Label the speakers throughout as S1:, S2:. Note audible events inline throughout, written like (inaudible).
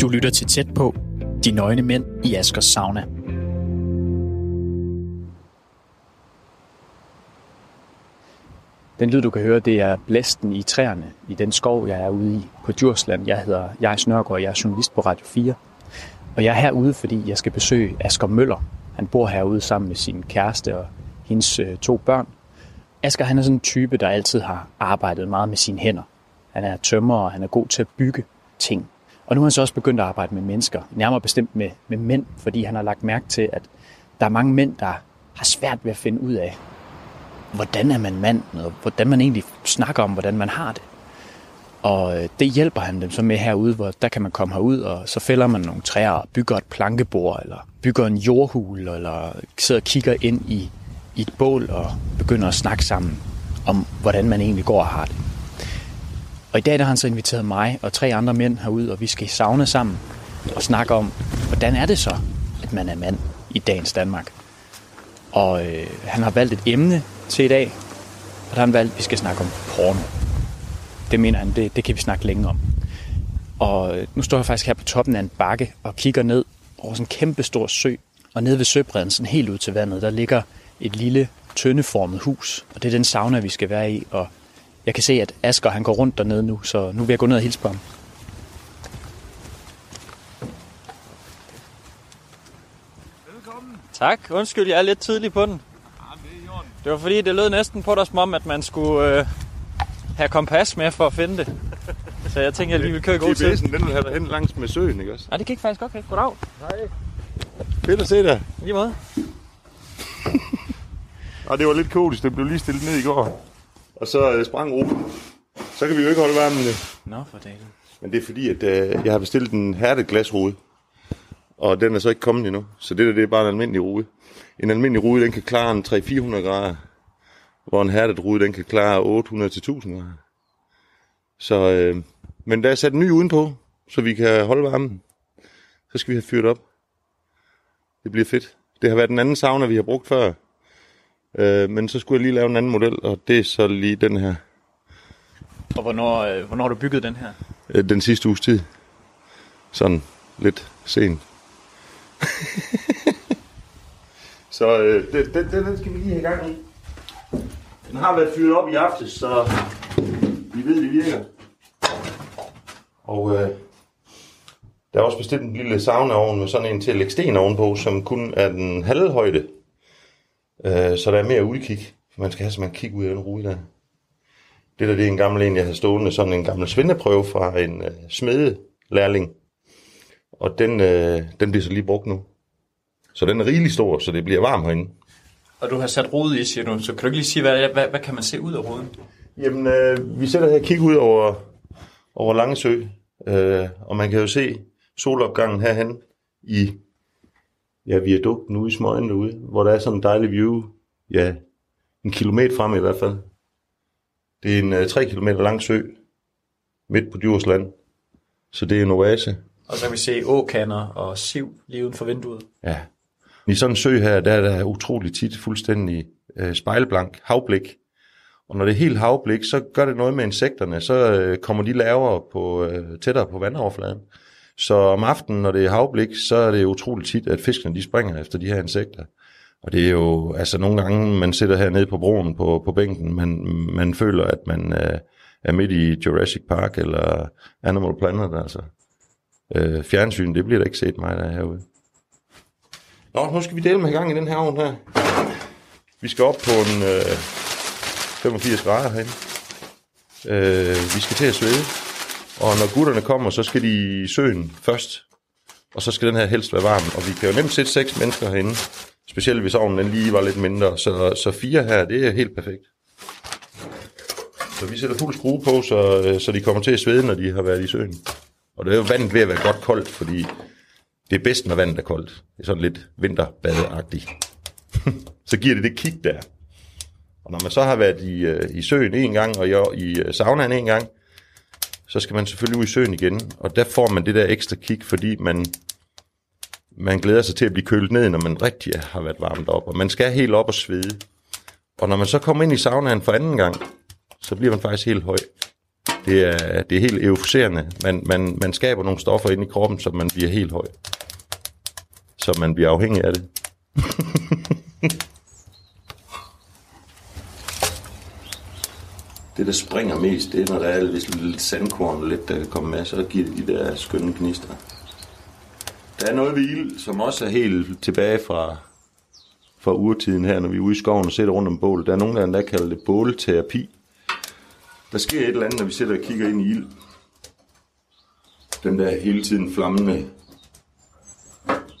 S1: Du lytter til tæt på De nøgne mænd i Askers sauna. Den lyd, du kan høre, det er blæsten i træerne i den skov, jeg er ude i på Djursland. Jeg hedder jeg Snørgaard, jeg er journalist på Radio 4. Og jeg er herude, fordi jeg skal besøge Asger Møller. Han bor herude sammen med sin kæreste og hendes øh, to børn. Asger han er sådan en type, der altid har arbejdet meget med sine hænder. Han er tømmer, og han er god til at bygge ting. Og nu har han så også begyndt at arbejde med mennesker, nærmere bestemt med, med mænd, fordi han har lagt mærke til, at der er mange mænd, der har svært ved at finde ud af, hvordan er man mand, og hvordan man egentlig snakker om, hvordan man har det. Og øh, det hjælper han dem så med herude, hvor der kan man komme herud, og så fælder man nogle træer og bygger et plankebord, eller bygger en jordhul, eller sidder og kigger ind i, i et bål og begynder at snakke sammen om, hvordan man egentlig går og har det. Og i dag der har han så inviteret mig og tre andre mænd herud, og vi skal i sauna sammen og snakke om, hvordan er det så, at man er mand i dagens Danmark. Og øh, han har valgt et emne til i dag, og der har han valgt, at vi skal snakke om porno. Det mener han, det, det kan vi snakke længe om. Og øh, nu står jeg faktisk her på toppen af en bakke og kigger ned over sådan en kæmpe stor sø. Og nede ved søbredden, sådan helt ud til vandet, der ligger et lille tøndeformet hus. Og det er den sauna, vi skal være i. Og jeg kan se, at Asger han går rundt dernede nu, så nu vil jeg gå ned og hilse på ham.
S2: Velkommen.
S3: Tak. Undskyld, jeg er lidt tidlig på den.
S2: Ja, det
S3: var fordi, det lød næsten på dig som om, at man skulle øh, have kompas med for at finde det. Så jeg tænkte, jeg lige ville køre i god tid.
S2: Den vil have dig hen langs med søen, ikke også?
S3: Nej, det gik faktisk okay. Goddag.
S2: Fedt at se dig.
S3: I lige måde.
S2: Og det var lidt komisk, det blev lige stillet ned i går. Og så øh, sprang Ruben. Så kan vi jo ikke holde varmen. øh.
S3: Nå, for dagen.
S2: Men det er fordi, at øh, jeg har bestilt en hærdet glasrude. Og den er så ikke kommet endnu. Så det der, det er bare en almindelig rude. En almindelig rude, den kan klare en 300-400 grader. Hvor en hærdet rude, den kan klare 800-1000 grader. Så, øh, men der er sat en ny udenpå, så vi kan holde varmen. Så skal vi have fyret op. Det bliver fedt. Det har været den anden sauna, vi har brugt før. Øh, men så skulle jeg lige lave en anden model, og det er så lige den her.
S3: Og hvornår, øh, hvornår har du bygget den her?
S2: Øh, den sidste uges tid. Sådan lidt sent. (laughs) så øh, den, den, den skal vi lige have i gang i. Den har været fyret op i aftes, så vi ved, det virker. Og øh, der er også bestilt en lille saunaovn med sådan en til at lægge sten ovenpå, som kun er den halve højde. Øh, så der er mere udkig. Man skal have så man kigge ud af den rude der. Det der, det er en gammel en, jeg har stående, sådan en gammel svendeprøve fra en øh, smedelærling. Og den, øh, den bliver så lige brugt nu. Så den er rigelig stor, så det bliver varmt herinde.
S3: Og du har sat rode i, siger du. Så kan du ikke lige sige, hvad, hvad, hvad kan man se ud af roden?
S2: Jamen, øh, vi sætter her og kigger ud over, over Langesø, øh, og man kan jo se solopgangen herhen i ja, viadukten ude i smøgen derude, hvor der er sådan en dejlig view, ja, en kilometer frem i hvert fald. Det er en øh, 3 km lang sø, midt på Djursland, så det er en oase.
S3: Og så kan vi se åkander og siv lige uden for vinduet.
S2: Ja. I sådan en sø her, der er der utrolig tit fuldstændig øh, spejlblank havblik. Og når det er helt havblik, så gør det noget med insekterne. Så øh, kommer de lavere på, øh, tættere på vandoverfladen. Så om aftenen, når det er havblik, så er det utroligt tit, at fiskene de springer efter de her insekter. Og det er jo, altså nogle gange, man sidder hernede på broen på, på bænken, man, man føler, at man øh, er midt i Jurassic Park eller Animal Planet, altså. Øh, fjernsyn, det bliver da ikke set mig der er herude. Nå, nu skal vi dele med gang i den her ovn her. Vi skal op på en øh, 85 grader herinde. Øh, vi skal til at svede. Og når gutterne kommer, så skal de i søen først. Og så skal den her helst være varm. Og vi kan jo nemt sætte seks mennesker herinde. Specielt hvis ovnen den lige var lidt mindre. Så, så fire her, det er helt perfekt. Så vi sætter fuld skrue på, så, så de kommer til at svede, når de har været i søen. Og det er jo vandet ved at være godt koldt, fordi det er bedst, når vandet er koldt. Det er sådan lidt vinterbadeagtigt. (laughs) så giver det det kick der. Og når man så har været i, øh, i søen en gang, og i, i øh, saunaen en gang, så skal man selvfølgelig ud i søen igen. Og der får man det der ekstra kick, fordi man, man glæder sig til at blive kølet ned, når man rigtig har været varmt op. Og man skal helt op og svede. Og når man så kommer ind i saunaen for anden gang, så bliver man faktisk helt høj. Det er, det er helt euforiserende. Man, man, man skaber nogle stoffer ind i kroppen, så man bliver helt høj. Så man bliver afhængig af det. (laughs) det, der springer mest, det er, når der er lidt, lidt sandkorn lidt, der kan komme med, så giver det de der skønne gnister. Der er noget ved ild, som også er helt tilbage fra, fra urtiden her, når vi er ude i skoven og sætter rundt om bålet. Der er nogen, der endda kalder det båleterapi. Der sker et eller andet, når vi sætter og kigger ind i ild. Den der hele tiden flammende.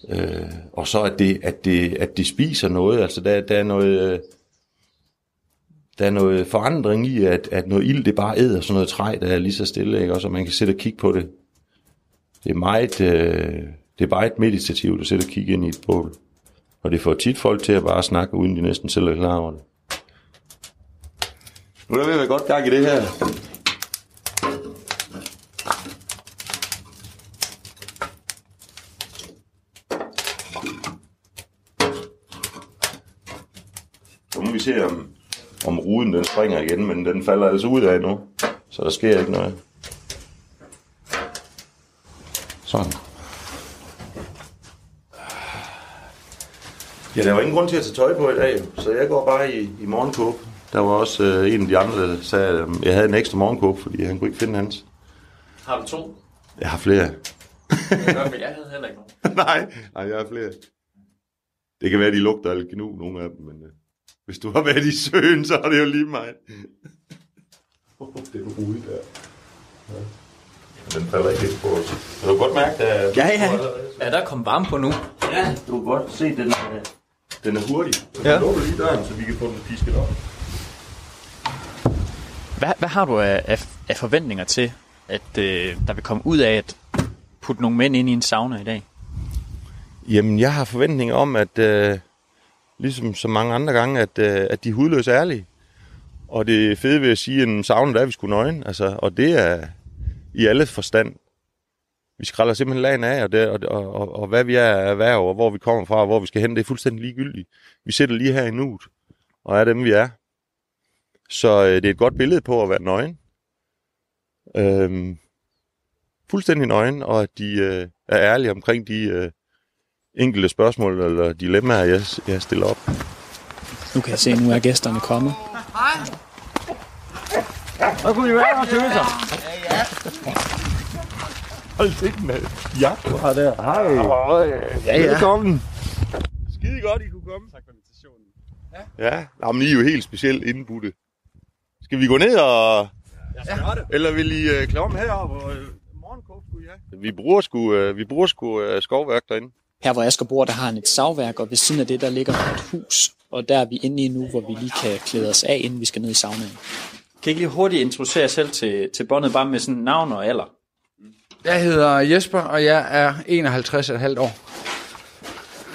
S2: Øh, og så at det, at, det, at det spiser noget. Altså der, der er noget... Øh, der er noget forandring i, at, at noget ild, det bare æder sådan noget træ, der er lige så stille, ikke? Også, og man kan sætte og kigge på det. Det er meget, øh, det er meget meditativt at sætte og kigge ind i et bål. Og det får tit folk til at bare snakke, uden de næsten selv er klar over det. Nu er der ved at være godt gang i det her. Så må vi se, om, om ruden den springer igen, men den falder altså ud af nu. Så der sker ikke noget. Sådan. Ja, der var ingen grund til at tage tøj på i dag, så jeg går bare i, i morgenkåb. Der var også øh, en af de andre, der sagde, at øh, jeg havde en ekstra morgenkåb, fordi han kunne ikke finde hans.
S3: Har du to?
S2: Jeg har flere.
S3: Jeg havde heller ikke nogen. (laughs)
S2: nej, nej, jeg har flere. Det kan være, de lugter lidt gnu, nogle af dem, men øh, hvis du har været i søen, så er det jo lige mig. det er rude der. Ja. Den falder ikke lidt på os. Du kan godt mærke, at
S3: Ja, ja. Ja, der kom varme på nu.
S2: Ja, du kan godt se, den er, den er hurtig. Du
S3: Ja.
S2: ja. lukker lige døren, så vi kan få den pisket op.
S1: Hvad, hvad har du af, af, af forventninger til, at øh, der vil komme ud af at putte nogle mænd ind i en sauna i dag?
S2: Jamen, jeg har forventninger om, at øh, ligesom så mange andre gange, at, øh, at de er hudløse ærlige. Og det fede ved at sige, en sauna, der er vi skulle nøgen. Altså, og det er i alle forstand. Vi skræller simpelthen lagen af, og, det, og, og, og, og hvad vi er af erhverv, og hvor vi kommer fra, og hvor vi skal hen, det er fuldstændig ligegyldigt. Vi sidder lige her i nuet, og er dem, vi er. Så øh, det er et godt billede på at være nøgen. Øhm, fuldstændig nøgen, og at de øh, er ærlige omkring de øh, enkelte spørgsmål eller dilemmaer, jeg, jeg stiller op.
S1: Nu kan jeg se, at nu er gæsterne kommet.
S3: Så kunne vi være her til sig.
S2: Hold det med. Ja,
S3: Du har der. Hej.
S2: ja, ja. Velkommen. Skide godt, I kunne komme. Tak for invitationen. Ja, ja. Nå, men I er jo helt specielt indbudte. Skal vi gå ned og...
S3: Det.
S2: Eller vil I øh, klæde om heroppe? Og, øh, morgenkåb skulle I have. Vi bruger sgu, øh, vi bruger sgu øh, skovværk derinde.
S1: Her hvor Asger bor, der har han et savværk, og ved siden af det, der ligger et hus. Og der er vi inde i nu, hvor vi lige kan klæde os af, inden vi skal ned i saunaen.
S3: Kan I ikke lige hurtigt introducere jer selv til, til båndet, bare med sådan navn og alder?
S4: Jeg hedder Jesper, og jeg er 51,5 år.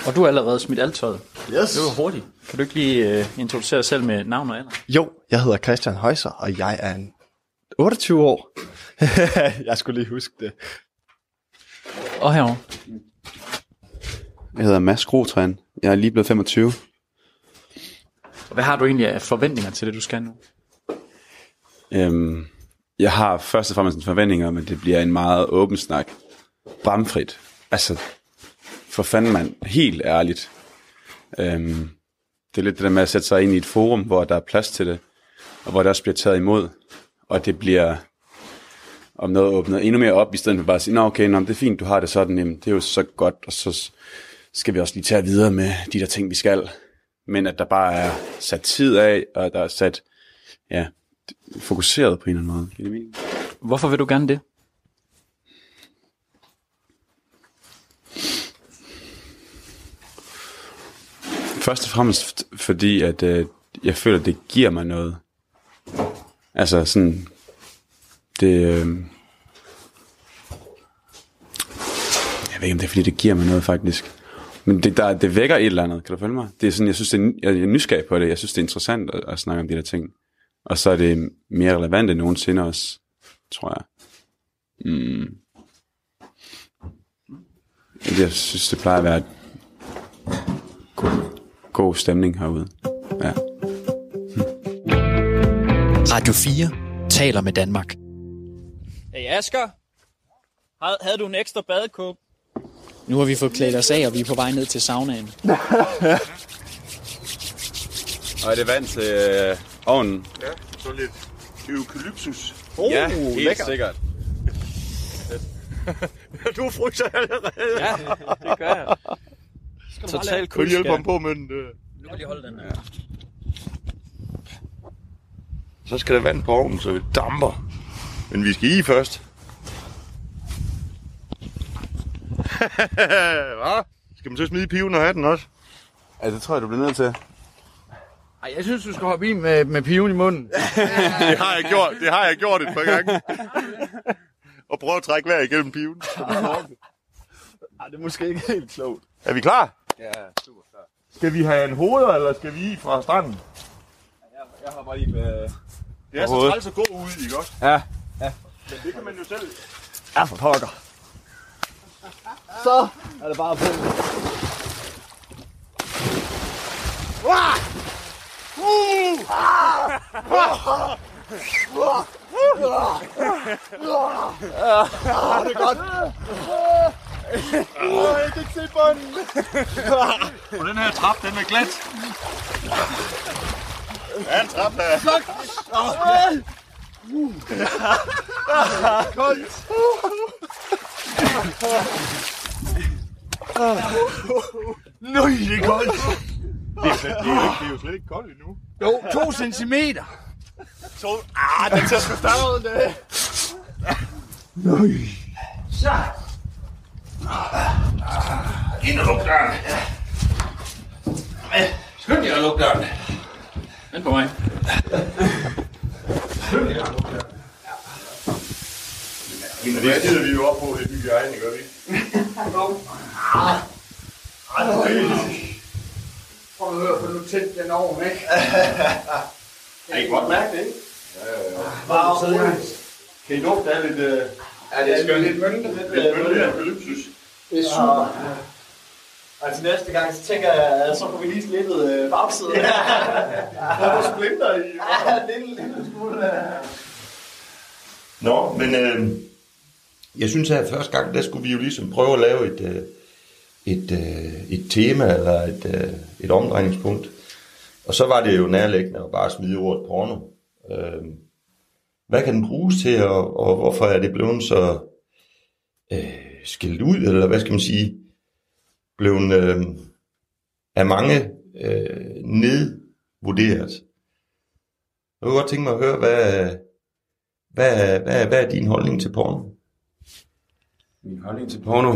S3: Og du er allerede smidt alt tøjet.
S5: Yes.
S3: Det var hurtigt. Kan du ikke lige uh, introducere dig selv med navn og alder?
S5: Jo, jeg hedder Christian Højser, og jeg er en 28 år. (laughs) jeg skulle lige huske det.
S3: Og herovre.
S6: Jeg hedder Mads Grotræn. Jeg er lige blevet 25.
S3: Hvad har du egentlig af forventninger til det, du skal nu?
S6: Øhm, jeg har først og fremmest en forventning om, at det bliver en meget åben snak. Bramfrit. Altså, for fanden mand, helt ærligt. Øhm, det er lidt det der med at sætte sig ind i et forum, hvor der er plads til det, og hvor det også bliver taget imod, og det bliver om noget åbnet endnu mere op, i stedet for bare at sige, nå okay, nå, det er fint, du har det sådan, jamen, det er jo så godt, og så skal vi også lige tage videre med de der ting, vi skal. Men at der bare er sat tid af, og der er sat, ja, fokuseret på en eller anden måde. Giver det mening?
S3: Hvorfor vil du gerne det?
S6: Først og fremmest fordi, at øh, jeg føler, at det giver mig noget. Altså sådan, det... Øh, jeg ved ikke, om det er, fordi det giver mig noget, faktisk. Men det, der, det vækker et eller andet, kan du følge mig? Det er sådan, jeg synes, det er, jeg er nysgerrig på det. Jeg synes, det er interessant at, at snakke om de der ting. Og så er det mere relevant end nogensinde også, tror jeg. Mm. Jeg synes, det plejer at være god, god stemning herude. Ja.
S7: Radio 4 taler med Danmark.
S3: Hey Asger, havde, havde du en ekstra badekåb?
S1: Nu har vi fået klædt os af, og vi er på vej ned til saunaen. (laughs)
S6: Og er det vand til øh, ovnen?
S2: Ja, så lidt eukalyptus.
S6: Oh, ja, helt lækker. sikkert. (laughs)
S2: du fryser allerede.
S3: Ja, det gør jeg. Total
S2: Kunne hjælpe ham på med den.
S3: Nu kan jeg lige holde den her.
S2: Så skal der vand på ovnen, så vi damper. Men vi skal i først. (laughs) Hvad? Skal man så smide piven og hatten også?
S6: Ja, det tror jeg, du bliver nødt til.
S4: Ej, jeg synes, du skal hoppe i med, med piven i munden. (laughs)
S2: det har jeg gjort. Det har jeg gjort et par gange. (laughs) og prøve at trække vejr igennem piven.
S5: Ej, det er måske ikke helt klogt.
S2: Er vi klar?
S6: Ja, super klar.
S2: Skal vi have en hoved, eller skal vi i fra stranden?
S6: Jeg, jeg har bare lige med...
S2: Det er så træls at gå ud, ikke også?
S6: Ja.
S2: Men det kan man jo selv.
S5: Ja, for pokker. Så er det bare på. Det er godt. Åh, jeg kan ikke se bunden.
S2: Og den her trap, den er glat. Ja, en trap der.
S5: Koldt.
S2: Nøj, det er koldt. Det er, slet, det, er jo ikke, det er jo slet ikke koldt endnu.
S4: Jo, to centimeter.
S2: Så, ah, den tager sgu starten det. Ind og luk døren.
S4: Skynd jer at lukke døren.
S3: Den på mig.
S2: Men det gider vi jo op på, det bygger egen, gør vi ikke? (laughs)
S4: Prøv at høre, for nu tændte den over, ikke? (laughs)
S2: Kan I godt mærke det, ikke?
S5: Bare roligt.
S2: Kan I lugte af lidt... Uh,
S5: Ja, det er skønt. Lidt mønte.
S2: lidt bølge af eukalyptus?
S5: Det er super. Og til næste gang, så tænker jeg, at så får vi lige slittet øh, bagsiden. Ja, (laughs)
S2: Der er splinter i.
S5: det er en lille smule. øh.
S2: Nå, men øh, jeg synes, at første gang, der skulle vi jo ligesom prøve at lave et, øh, et, øh, et tema eller et, øh, et omdrejningspunkt. Og så var det jo nærliggende at bare smide ordet porno. Øhm, hvad kan den bruges til, og, og hvorfor er det blevet så øh, skilt ud, eller hvad skal man sige, blevet øh, af mange øh, nedvurderet. Jeg kunne godt tænke mig at høre, hvad, hvad, hvad, hvad er din holdning til porno?
S6: Min holdning til porno,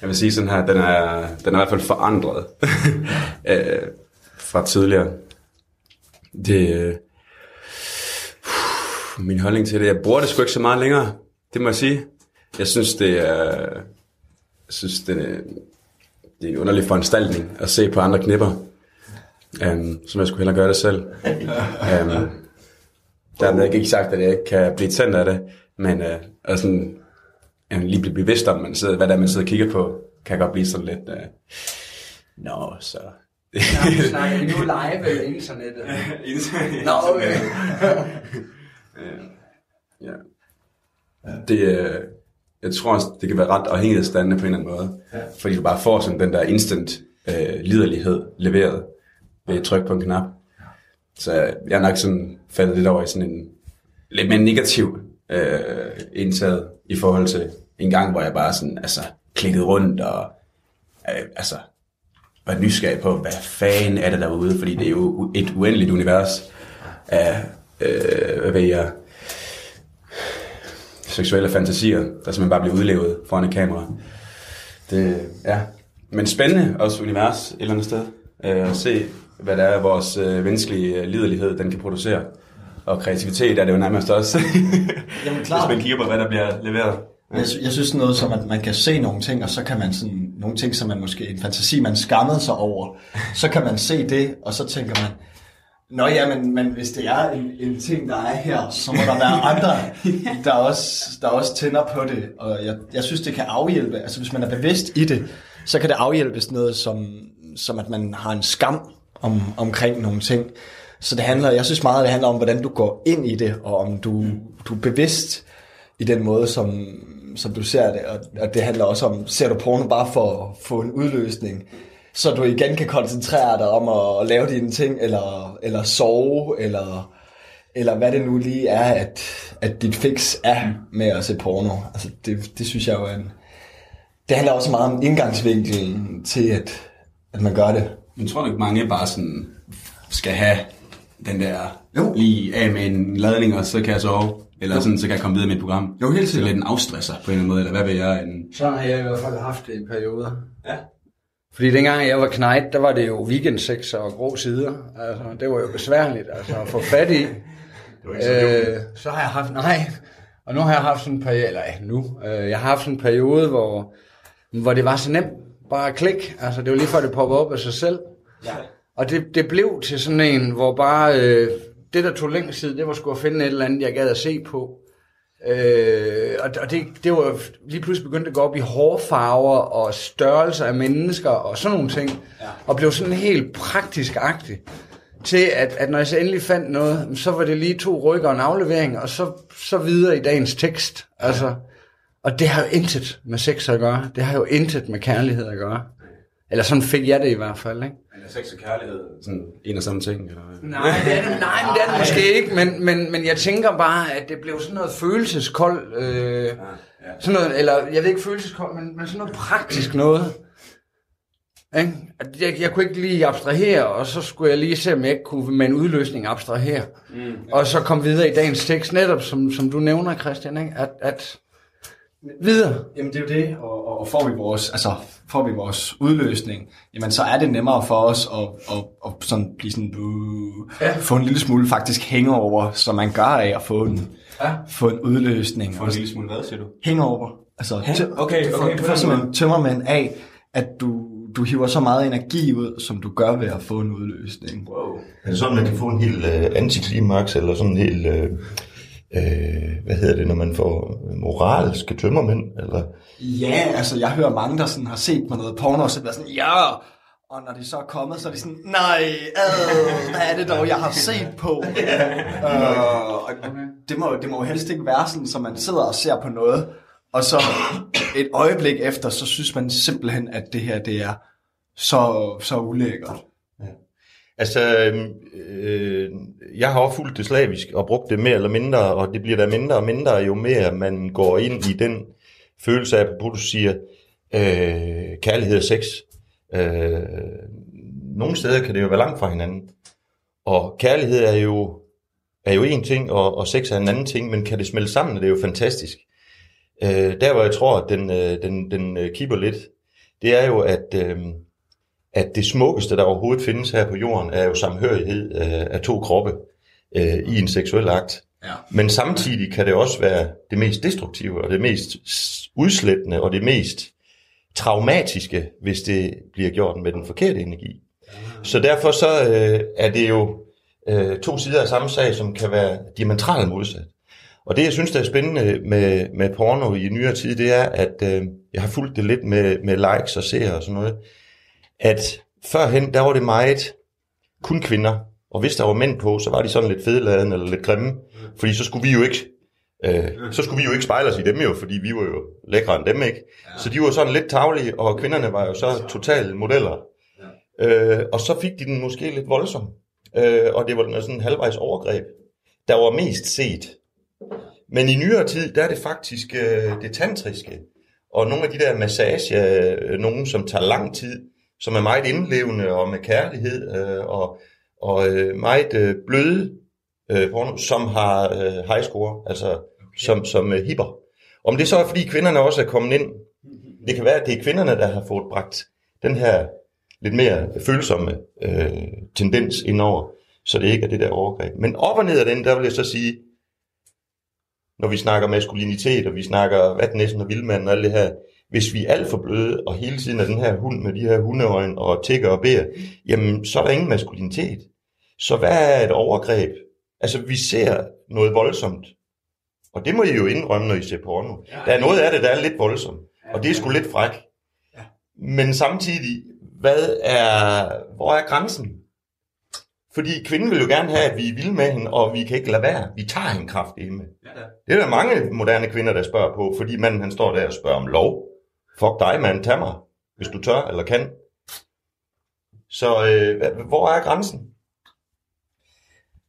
S6: jeg vil sige sådan her, den er, den er i hvert fald forandret (laughs) øh, fra tidligere. Det, øh, min holdning til det, jeg bruger det sgu ikke så meget længere, det må jeg sige. Jeg synes, det er, jeg synes, det er, det er en underlig foranstaltning at se på andre knipper, um, som jeg skulle hellere gøre det selv. Um, (laughs) dermed ikke sagt, at jeg ikke kan blive tændt af det, men uh, og sådan, uh, lige blive bevidst om, man sidder, hvad der man sidder og kigger på, kan godt blive sådan lidt, uh, nå, så...
S4: Snakker vi nu live eller (laughs) internettet? Nå, okay. (laughs)
S6: ja. Det, øh, jeg tror også, det kan være ret afhængighedsdannende på en eller anden måde. Ja. Fordi du bare får sådan den der instant øh, liderlighed leveret ved et tryk på en knap. Så jeg er nok sådan faldet lidt over i sådan en lidt mere negativ øh, indtaget i forhold til en gang, hvor jeg bare sådan, altså, klikkede rundt og øh, altså, var nysgerrig på, hvad fanden er det derude, fordi det er jo et uendeligt univers af, øh, hvad ved jeg, seksuelle fantasier, der simpelthen bare bliver udlevet foran et kamera. Det, ja. Men spændende også univers et eller andet sted. Øh, at se, hvad der er, vores øh, menneskelige øh, liderlighed, den kan producere. Og kreativitet er det jo nærmest også, (laughs)
S5: Jamen klart.
S6: hvis man kigger på, hvad der bliver leveret.
S5: Jeg, jeg synes noget som, at man kan se nogle ting, og så kan man sådan, nogle ting, som man måske, en fantasi, man skammede sig over, så kan man se det, og så tænker man, Nå ja, men, men hvis det er en, en ting, der er her, så må der være (laughs) andre, der også, der også tænder på det. Og jeg, jeg synes, det kan afhjælpe. Altså hvis man er bevidst i det, så kan det afhjælpe sådan noget som, som at man har en skam om, omkring nogle ting. Så det handler, jeg synes meget, det handler om, hvordan du går ind i det, og om du, du er bevidst i den måde, som, som du ser det. Og, og det handler også om, ser du porno bare for at få en udløsning, så du igen kan koncentrere dig om at, at lave dine ting, eller, eller sove, eller, eller hvad det nu lige er, at, at dit fix er med at se porno. Altså det, det synes jeg jo er en... Det handler også meget om indgangsvinkelen til, at, at man gør det.
S8: Men tror du ikke, mange bare sådan skal have den der jo. lige af med en ladning, og så kan jeg sove? Eller sådan, så kan jeg komme videre med et program.
S5: Jo, helt
S8: Så lidt en afstresser på en eller anden måde, eller hvad vil jeg? En...
S4: Sådan har jeg i hvert fald haft det i perioder.
S8: Ja.
S4: Fordi dengang jeg var knægt, der var det jo weekendsex og grå sider. Altså, det var jo besværligt altså, at få fat i. (laughs) øh, så har jeg haft, nej, og nu har jeg haft sådan en periode, eller nu, øh, jeg har haft sådan en periode, hvor, hvor det var så nemt, bare klik. Altså, det var lige før det poppede op af sig selv.
S8: Ja.
S4: Og det, det blev til sådan en, hvor bare øh, det, der tog længst tid, det var sgu at finde et eller andet, jeg gad at se på. Øh, og og det, det var lige pludselig begyndt at gå op i hårfarver og størrelser af mennesker og sådan nogle ting. Ja. Og blev sådan helt praktisk-agtig til, at, at når jeg så endelig fandt noget, så var det lige to rykker og en aflevering, og så, så videre i dagens tekst. Altså, og det har jo intet med sex at gøre. Det har jo intet med kærlighed at gøre. Eller sådan fik jeg det i hvert fald, ikke?
S8: Sex og kærlighed sådan en og samme ting? Eller?
S4: Nej, det er det, nej, men det er det måske ikke, men, men, men jeg tænker bare, at det blev sådan noget følelseskold, øh, sådan noget, eller jeg ved ikke følelseskold, men, men sådan noget praktisk noget. Ikke? Jeg, jeg kunne ikke lige abstrahere, og så skulle jeg lige se, om jeg ikke kunne med en udløsning abstrahere. Mm, Og så komme videre i dagens tekst, netop som, som du nævner, Christian, ikke? At, at videre.
S5: Jamen det er jo det, og, og, og får vi vores, altså får vi vores udløsning, jamen så er det nemmere for os at, at, at sådan blive sådan, uh, ja. få en lille smule faktisk hangover, som man gør af at få en, ja. få en udløsning.
S8: For en lille smule, hvad siger du?
S5: Hangover. Altså, tø-
S8: okay,
S5: du får,
S8: okay,
S5: du får simpelthen tømmermænd af, at du, du hiver så meget energi ud, som du gør ved at få en udløsning.
S8: Wow.
S2: Er det sådan, man kan få en helt øh, antiklimaks, eller sådan en helt, øh, øh, hvad hedder det, når man får moralske tømmermænd, eller?
S5: Ja, altså jeg hører mange, der sådan har set på noget porno, og så bliver sådan, ja, og når de så er kommet, så er de sådan, nej, øh, hvad er det dog, jeg har set på? (laughs) øh, og det, må, det må jo helst ikke være sådan, så man sidder og ser på noget, og så et øjeblik efter, så synes man simpelthen, at det her, det er så, så ulækkert.
S2: Altså, øhm, øh, jeg har også fulgt det slavisk og brugt det mere eller mindre, og det bliver der mindre og mindre, jo mere man går ind i den følelse af, hvor du siger, øh, kærlighed og sex. Øh, nogle steder kan det jo være langt fra hinanden. Og kærlighed er jo, er jo en ting, og, og sex er en anden ting, men kan det smelte sammen, det er jo fantastisk. Øh, der hvor jeg tror, at den, øh, den, den øh, kipper lidt, det er jo, at, øh, at det smukkeste, der overhovedet findes her på jorden, er jo samhørighed øh, af to kroppe øh, i en seksuel akt.
S5: Ja.
S2: Men samtidig kan det også være det mest destruktive, og det mest udslættende, og det mest traumatiske, hvis det bliver gjort med den forkerte energi. Så derfor så øh, er det jo øh, to sider af samme sag, som kan være diametralt modsat. Og det, jeg synes, der er spændende med, med porno i nyere tid, det er, at øh, jeg har fulgt det lidt med, med likes og seere og sådan noget, at førhen, der var det meget kun kvinder, og hvis der var mænd på, så var de sådan lidt fedeladende eller lidt grimme, fordi så skulle vi jo ikke øh, så skulle vi jo ikke spejle os i dem jo, fordi vi var jo lækre end dem, ikke? Så de var sådan lidt tavlige, og kvinderne var jo så totale modeller. Øh, og så fik de den måske lidt voldsom, øh, og det var sådan en halvvejs overgreb, der var mest set. Men i nyere tid, der er det faktisk øh, det tantriske, og nogle af de der massager, øh, nogen som tager lang tid, som er meget indlevende og med kærlighed, øh, og, og øh, meget øh, bløde øh, porno, som har øh, high score, altså okay. som, som øh, hipper. Om det så er, fordi kvinderne også er kommet ind, det kan være, at det er kvinderne, der har fået bragt den her lidt mere følsomme øh, tendens indover, så det ikke er det der overgreb. Men op og ned af den, der vil jeg så sige, når vi snakker maskulinitet, og vi snakker vatnæsen og vildmanden og alt det her, hvis vi er alt for bløde, og hele tiden er den her hund med de her hundeøjne og tigger og beder, jamen så er der ingen maskulinitet. Så hvad er et overgreb? Altså vi ser noget voldsomt, og det må I jo indrømme, når I ser porno. Der er noget af det, der er lidt voldsomt, og det er sgu lidt fræk. Men samtidig, hvad er, hvor er grænsen? Fordi kvinden vil jo gerne have, at vi er vilde med hende, og vi kan ikke lade være. Vi tager hende kraftigt med. Det er der mange moderne kvinder, der spørger på, fordi manden han står der og spørger om lov. Fuck dig, mand, tag mig, hvis du tør eller kan. Så øh, hvor er grænsen?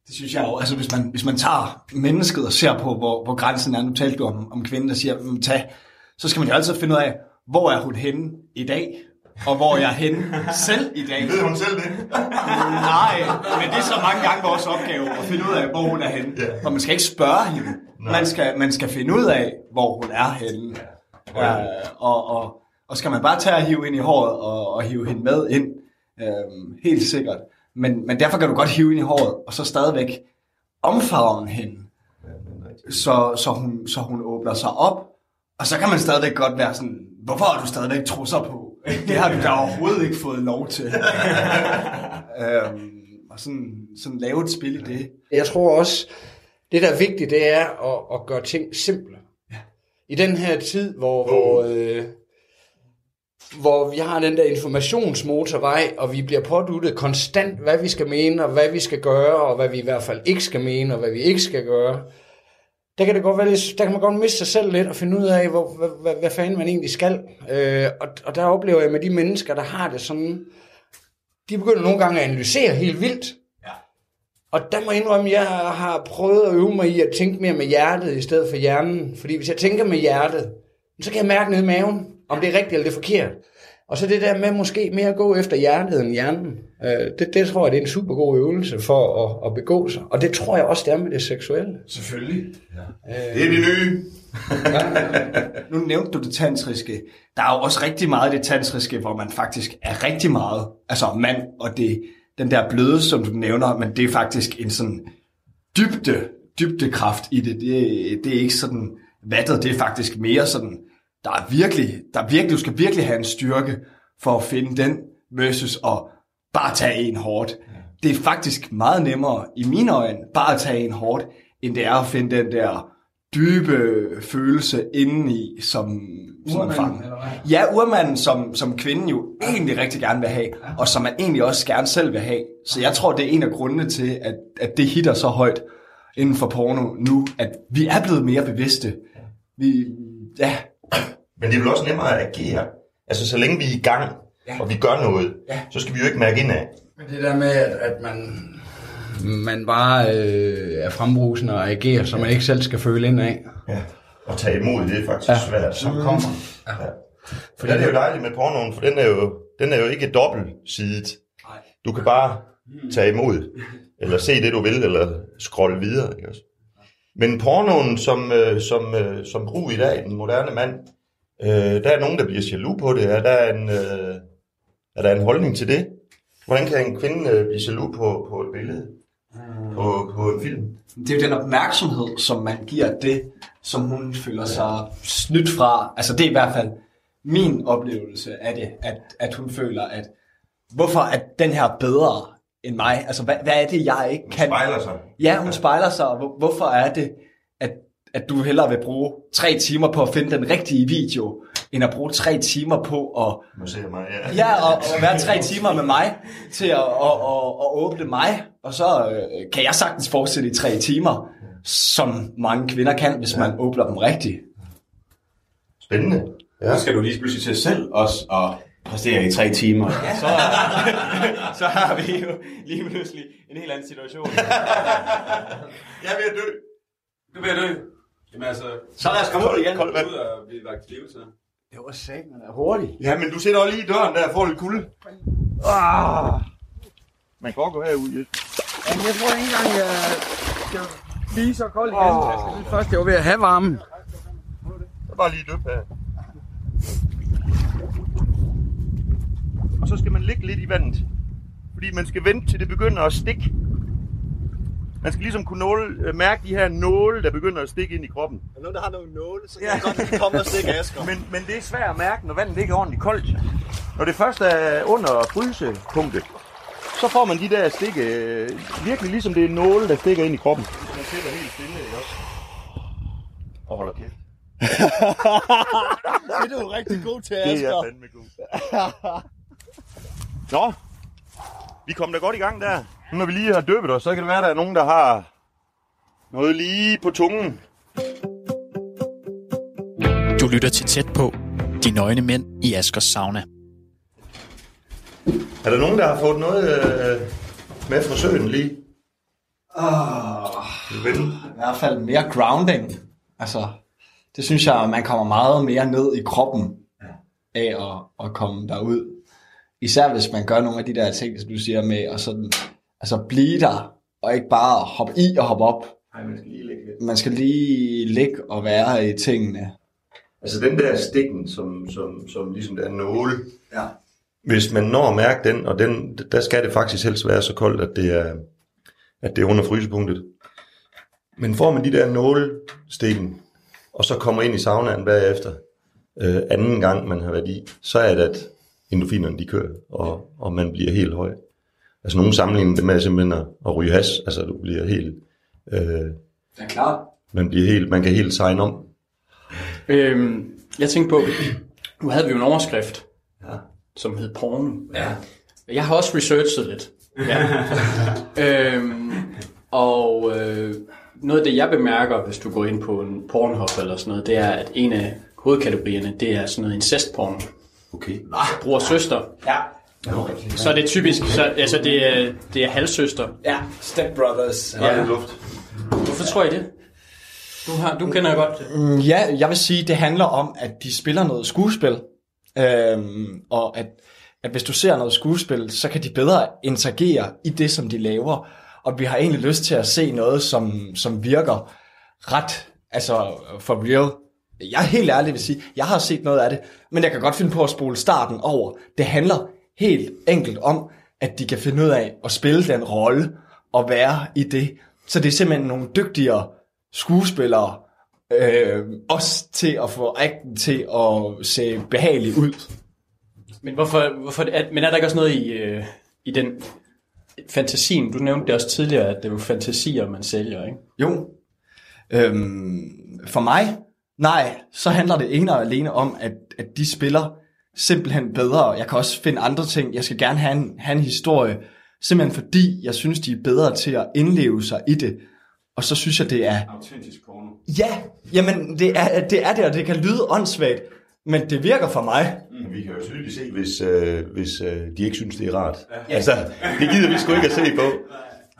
S5: Det synes jeg jo, altså hvis man, hvis man tager mennesket og ser på, hvor, hvor grænsen er, nu talte du om, om kvinden, der siger, "Mm, tag, så skal man jo altid finde ud af, hvor er hun henne i dag, og hvor er jeg henne (laughs) selv i dag.
S2: Ved hun selv det? (laughs)
S5: Nej, men det er så mange gange vores opgave at finde ud af, hvor hun er henne.
S2: Ja.
S5: For man skal ikke spørge hende. Man skal, man skal finde ud af, hvor hun er henne. Ja. Øh, og, og, og skal man bare tage og hive hende i håret og, og hive hende med ind, øh, helt sikkert. Men, men derfor kan du godt hive hende i håret, og så stadigvæk omfavne hende, så, så, hun, så hun åbner sig op. Og så kan man stadigvæk godt være sådan, hvorfor har du stadigvæk trusser på? (laughs) Det har du da overhovedet ikke fået lov til. (laughs) øhm, og sådan, sådan lave et spil i det.
S4: Jeg tror også, det der er vigtigt, det er at, at gøre ting simple. I den her tid, hvor, hvor, øh, hvor vi har den der informationsmotorvej, og vi bliver påduttet konstant, hvad vi skal mene, og hvad vi skal gøre, og hvad vi i hvert fald ikke skal mene, og hvad vi ikke skal gøre. Der kan, det godt være lidt, der kan man godt miste sig selv lidt og finde ud af, hvor, hvad, hvad, hvad fanden man egentlig skal. Øh, og, og der oplever jeg med de mennesker, der har det sådan, de begynder nogle gange at analysere helt vildt. Og der må jeg indrømme, at jeg har prøvet at øve mig i at tænke mere med hjertet i stedet for hjernen. Fordi hvis jeg tænker med hjertet, så kan jeg mærke ned i maven, om det er rigtigt eller det er forkert. Og så det der med måske mere at gå efter hjertet end hjernen. Øh, det, det tror jeg, det er en super god øvelse for at, at begå sig. Og det tror jeg også, det er med det seksuelle.
S5: Selvfølgelig.
S2: Det er det nye. (laughs)
S5: Nu nævnte du det tantriske. Der er jo også rigtig meget i det tantriske, hvor man faktisk er rigtig meget, altså mand, og det, den der bløde, som du nævner, men det er faktisk en sådan dybde, dybdekraft i det. Det, det er ikke sådan vattet, det er faktisk mere sådan, der er virkelig, der er virkelig, du skal virkelig have en styrke for at finde den, versus at bare tage en hårdt. Det er faktisk meget nemmere, i mine øjne, bare at tage en hårdt, end det er at finde den der dybe følelse indeni, som, fanger.
S4: eller hvad?
S5: Ja, urmanden, som, som kvinden jo egentlig rigtig gerne vil have, og som man egentlig også gerne selv vil have. Så jeg tror, det er en af grundene til, at, at det hitter så højt inden for porno nu, at vi er blevet mere bevidste. Vi, ja,
S2: Men det er vel også nemmere at agere. Altså, så længe vi er i gang, og vi gør noget, så skal vi jo ikke mærke indad.
S4: Men det der med, at, at man, man bare øh, er frembrusende og agerer, så man ikke selv skal føle ind af.
S2: Ja. Og tage imod, det er faktisk ja. svært.
S4: Som kommer.
S2: Ja. For det er jo dejligt med pornoen, for den er jo, den er jo ikke dobbeltsidet. Du kan bare tage imod, eller se det du vil, eller scrolle videre. Ikke også? Men pornoen som, øh, som, øh, som brug i dag, den moderne mand, øh, der er nogen, der bliver jaloux på det. Er der en, øh, er der en holdning til det? Hvordan kan en kvinde øh, blive jaloux på, på et billede? På, på en film?
S5: det er jo den opmærksomhed, som man giver det, som hun føler sig snydt fra. Altså det er i hvert fald min oplevelse af det, at, at hun føler, at hvorfor er den her bedre end mig? Altså hvad, hvad er det, jeg ikke kan?
S2: Spejler sig.
S5: Ja, hun spejler sig, og hvor- hvorfor er det, at, at du hellere vil bruge tre timer på at finde den rigtige video, end at bruge tre timer på at
S2: Nu ser jeg mig, ja.
S5: Ja, og, og være tre timer med mig til at, at, at, at åbne mig, og så øh, kan jeg sagtens fortsætte i tre timer, som mange kvinder kan, hvis man åbner dem rigtigt.
S2: Spændende.
S8: Så skal du lige pludselig til selv også og præstere i tre timer. Ja. Så, (laughs) så har vi jo lige pludselig en helt anden situation.
S2: Jeg er ved at dø.
S8: Du bliver dø. Jamen altså,
S5: Så lad os komme ud igen.
S2: Vand.
S8: ud og blive lagt til liv så.
S4: Det var sagt, man er hurtig.
S2: Ja, men du sætter også lige i døren der og får lidt kulde. Ah. Man kan også gå herud, Jes.
S4: Jamen, jeg tror ikke engang, jeg skal blive så kold igen. Oh. Jeg synes først, jeg var ved at have varmen.
S2: Så bare lige døb her. Og så skal man ligge lidt i vandet. Fordi man skal vente til det begynder at stikke. Man skal ligesom kunne nåle, øh, mærke de her nåle, der begynder at stikke ind i kroppen.
S5: Er nogen, der har nogle nåle, så
S2: kan jeg godt
S5: lige komme og stikke Asger.
S2: Men, men det er svært at mærke, når vandet ikke er ordentligt koldt. Når det først er under frysepunktet, så får man de der stikke, øh, virkelig ligesom det er nåle, der stikker ind i kroppen. Man sidder helt stille, ikke også? Og holder kæft. (laughs)
S5: Det er du rigtig god til,
S2: Det er fandme god. Nå, vi kom da godt i gang der. Nu når vi lige har døbet os, så kan det være, at der er nogen, der har noget lige på tungen.
S7: Du lytter til tæt på. De nøgne mænd i Askers sauna.
S2: Er der nogen, der har fået noget øh, med fra søen lige?
S5: Oh? I hvert fald mere grounding. Altså, det synes jeg, man kommer meget mere ned i kroppen af at, at komme derud. Især hvis man gør nogle af de der ting, som du siger med, at sådan, altså blive der, og ikke bare hoppe i og hoppe op.
S2: Nej, man skal lige lidt.
S5: Man skal lige ligge og være i tingene.
S2: Altså den der stikken, som, som, som ligesom der er nåle.
S5: Ja.
S2: Hvis man når at mærke den, og den, der skal det faktisk helst være så koldt, at det er, at det er under frysepunktet. Men får man de der nålestikken, og så kommer ind i saunaen bagefter, øh, anden gang man har været i, så er det, at endofinerne de kører, og, og man bliver helt høj. Altså nogen sammenligner det med simpelthen at, at ryge has, altså du bliver helt, øh,
S5: Det er klart.
S2: man bliver helt, man kan helt signe om.
S9: Øhm, jeg tænkte på, nu havde vi jo en overskrift,
S2: Ja.
S9: Som hed porno. Ja. Jeg har også researchet lidt. Ja. (laughs) øhm, og øh, noget af det, jeg bemærker, hvis du går ind på en Pornhub eller sådan noget, det er, at en af hovedkategorierne, det er sådan noget incestporno.
S2: Okay.
S9: Bror og søster.
S5: Ja.
S9: Så er det typisk, så, altså det er, det er halvsøster.
S5: Ja, Step Brothers.
S2: Ja. luft.
S9: Hvorfor tror I det? Du, har, du kender godt.
S5: Mm, Ja, jeg vil sige, det handler om, at de spiller noget skuespil. Øhm, og at, at hvis du ser noget skuespil, så kan de bedre interagere i det, som de laver. Og vi har egentlig lyst til at se noget, som, som virker ret, altså for real. Jeg er helt ærlig vil sige, jeg har set noget af det, men jeg kan godt finde på at spole starten over. Det handler helt enkelt om, at de kan finde ud af at spille den rolle og være i det. Så det er simpelthen nogle dygtigere skuespillere, øh, også til at få acten til at se behagelig ud.
S9: Men hvorfor, hvorfor er, men er der ikke også noget i, øh, i den fantasien? Du nævnte det også tidligere, at det er jo fantasier, man sælger, ikke?
S5: Jo. Øhm, for mig, nej, så handler det ene og alene om, at, at de spiller simpelthen bedre. Jeg kan også finde andre ting. Jeg skal gerne have en, have en historie, simpelthen fordi jeg synes, de er bedre til at indleve sig i det. Og så synes jeg, det er...
S8: Autentisk porno.
S5: Ja, jamen det er, det er det, og det kan lyde åndssvagt, men det virker for mig.
S2: Vi kan jo tydeligt se, hvis, øh, hvis øh, de ikke synes, det er rart. Ja. Altså, det gider vi sgu ikke at se på.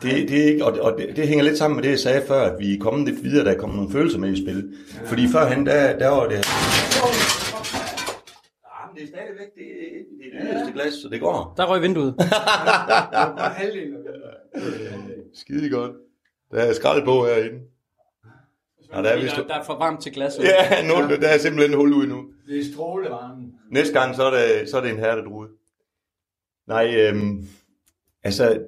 S2: Det, det, er ikke, og, og det, det hænger lidt sammen med det, jeg sagde før, at vi er kommet lidt videre, der er kommet nogle følelser med i spil. Fordi førhen, der, der var det... Jamen, det er stadigvæk det, det, det yderste glas, så det går.
S9: Der røg vinduet. (laughs)
S2: Skide godt. Der er skrald på herinde. Ja, der er vist...
S9: der, er for varmt til glasset.
S2: Ja, nu, der er simpelthen hul ud nu.
S4: Det er strålevarme.
S2: Næste gang, så er det, så er det en hertedrude. Nej, øhm, altså,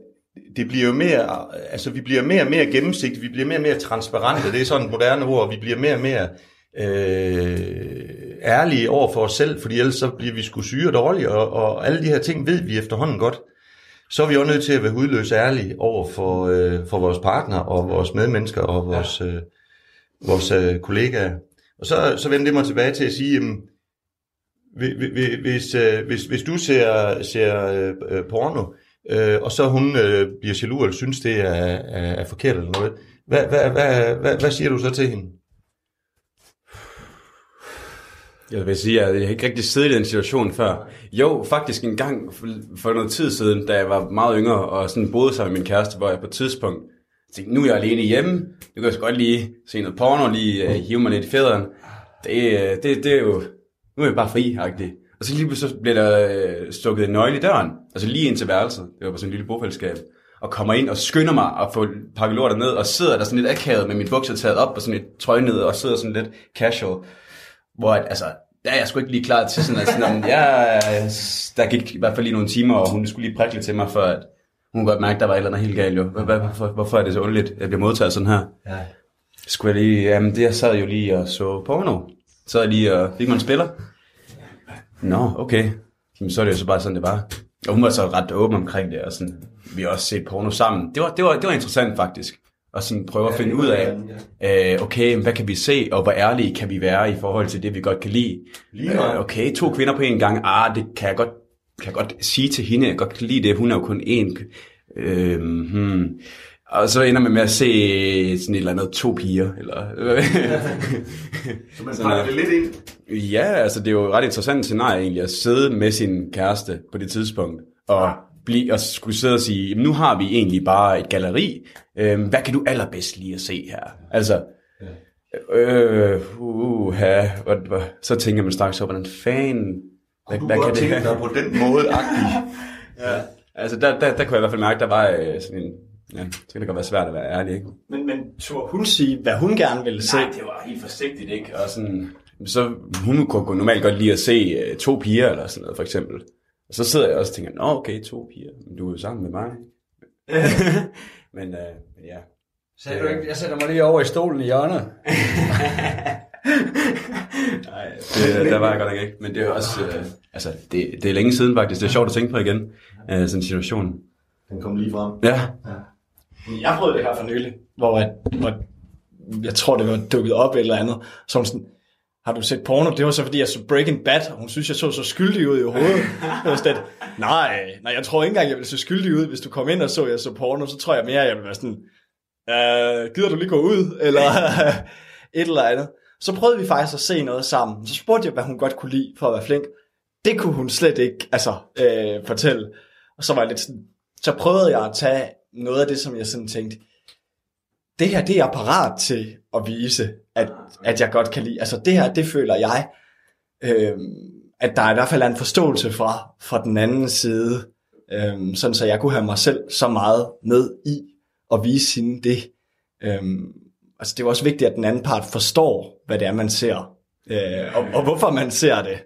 S2: det bliver jo mere, altså vi bliver mere og mere gennemsigtige, vi bliver mere og mere transparente, det er sådan et moderne ord, vi bliver mere og mere øh, ærlige over for os selv, fordi ellers så bliver vi sgu syge og dårlige, og, og alle de her ting ved vi efterhånden godt. Så er vi også nødt til at være hudløse ærlige over for, øh, for vores partner og vores medmennesker og vores, øh, vores øh, kollegaer. Og så, så vender det mig tilbage til at sige, jamen, Hvi- hvi- hvi- hvis, øh, hvis, hvis du ser, ser øh, porno, øh, og så hun øh, bliver jaloux eller synes, det er, er, er forkert eller noget, hvad, hvad, hvad, hvad, hvad siger du så til hende?
S6: Jeg vil sige, at jeg har ikke rigtig siddet i den situation før. Jo, faktisk en gang for, noget tid siden, da jeg var meget yngre og sådan boede sammen med min kæreste, hvor jeg på et tidspunkt tænkte, nu er jeg alene hjemme, nu kan jeg så godt lige se noget porno, lige uh, hive mig lidt i fædren. Det, øh, det, det er jo, nu er jeg bare fri -agtig. Og så lige pludselig så blev der øh, stukket en nøgle i døren, altså lige ind til værelset, det var på sådan en lille bofællesskab, og kommer ind og skynder mig at få pakket lortet ned, og sidder der sådan lidt akavet med min bukser taget op og sådan et trøje ned, og sidder sådan lidt casual, hvor altså, ja, jeg skulle ikke lige klar til sådan, at sådan, om, ja, der gik i hvert fald lige nogle timer, og hun skulle lige prikke lidt til mig, for at hun kunne godt mærke, at der var et eller andet helt galt jo. Hvorfor, hvorfor er det så underligt, at jeg bliver modtaget sådan her?
S2: Ja.
S6: Skulle jeg lige, jamen det jeg sad jo lige og så porno. Så jeg lige og fik mig en spiller. Nå, okay. Jamen, så er det jo så bare sådan, det var. Og hun var så ret åben omkring det, og sådan, vi har også set porno sammen. Det var, det var, det var interessant faktisk. Og sådan prøve at finde ud af, øh, okay, hvad kan vi se, og hvor ærlige kan vi være i forhold til det, vi godt kan lide. Øh, okay, to kvinder på en gang, ah, det kan jeg godt, kan jeg godt sige til hende, jeg godt kan lide det, hun er jo kun én. Øhm, hmm. Og så ender man med at se sådan et eller andet to piger, eller... (laughs)
S2: Så man pakker
S6: er-
S2: det lidt ind.
S6: Ja, altså det er jo et ret interessant scenarie egentlig, at sidde med sin kæreste på det tidspunkt, og, blive, og skulle sidde og sige, "Jamen, nu har vi egentlig bare et galleri, øhm, hvad kan du allerbedst lige at se her? Altså, øh, uh, ha, og, og, så tænker man straks, hvordan fanden, hvad, hvad
S2: kan
S6: det
S2: tænke dig på den måde, (laughs)
S6: ja. Altså der, der, der kunne jeg i hvert fald mærke, der var øh, sådan en, ja, det kan da godt være svært at være ærlig, ikke?
S5: Men, men turde hun sige, hvad hun gerne ville se?
S6: Nej, det var helt forsigtigt, ikke? Og sådan, så hun kunne normalt godt lide at se uh, to piger eller sådan noget, for eksempel. Og så sidder jeg også og tænker, nå okay, to piger, men du er jo sammen med mig. (laughs) men, uh, men ja.
S4: Sagde du ikke, jeg sætter mig lige over i stolen i hjørnet. (laughs)
S6: Nej, det, der var jeg godt nok ikke. Men det er også, uh, altså, det, det er længe siden faktisk. Det er sjovt at tænke på igen, uh, sådan en situation.
S2: Den kom lige frem.
S6: Ja.
S5: Jeg prøvede det her for nylig, hvor, jeg, hvor jeg tror, det var dukket op eller andet. Så sådan, har du set porno? Det var så, fordi jeg så Breaking Bad, og hun synes, jeg så så skyldig ud i hovedet. Jeg var sådan, nej, nej, jeg tror ikke engang, jeg ville se skyldig ud, hvis du kom ind og så, jeg så porno. Så tror jeg mere, jeg ville være sådan, øh, gider du lige gå ud? Eller (laughs) et eller andet. Så prøvede vi faktisk at se noget sammen. Så spurgte jeg, hvad hun godt kunne lide for at være flink. Det kunne hun slet ikke altså, øh, fortælle. Og så var jeg lidt sådan, så prøvede jeg at tage noget af det, som jeg sådan tænkte, det her, det er jeg parat til at vise, at, at jeg godt kan lide. Altså det her, det føler jeg, øh, at der i hvert fald er en forståelse fra, fra den anden side, øh, sådan så jeg kunne have mig selv så meget med i at vise hende det. Øh, altså det er jo også vigtigt, at den anden part forstår, hvad det er, man ser, øh, og, og hvorfor man ser det.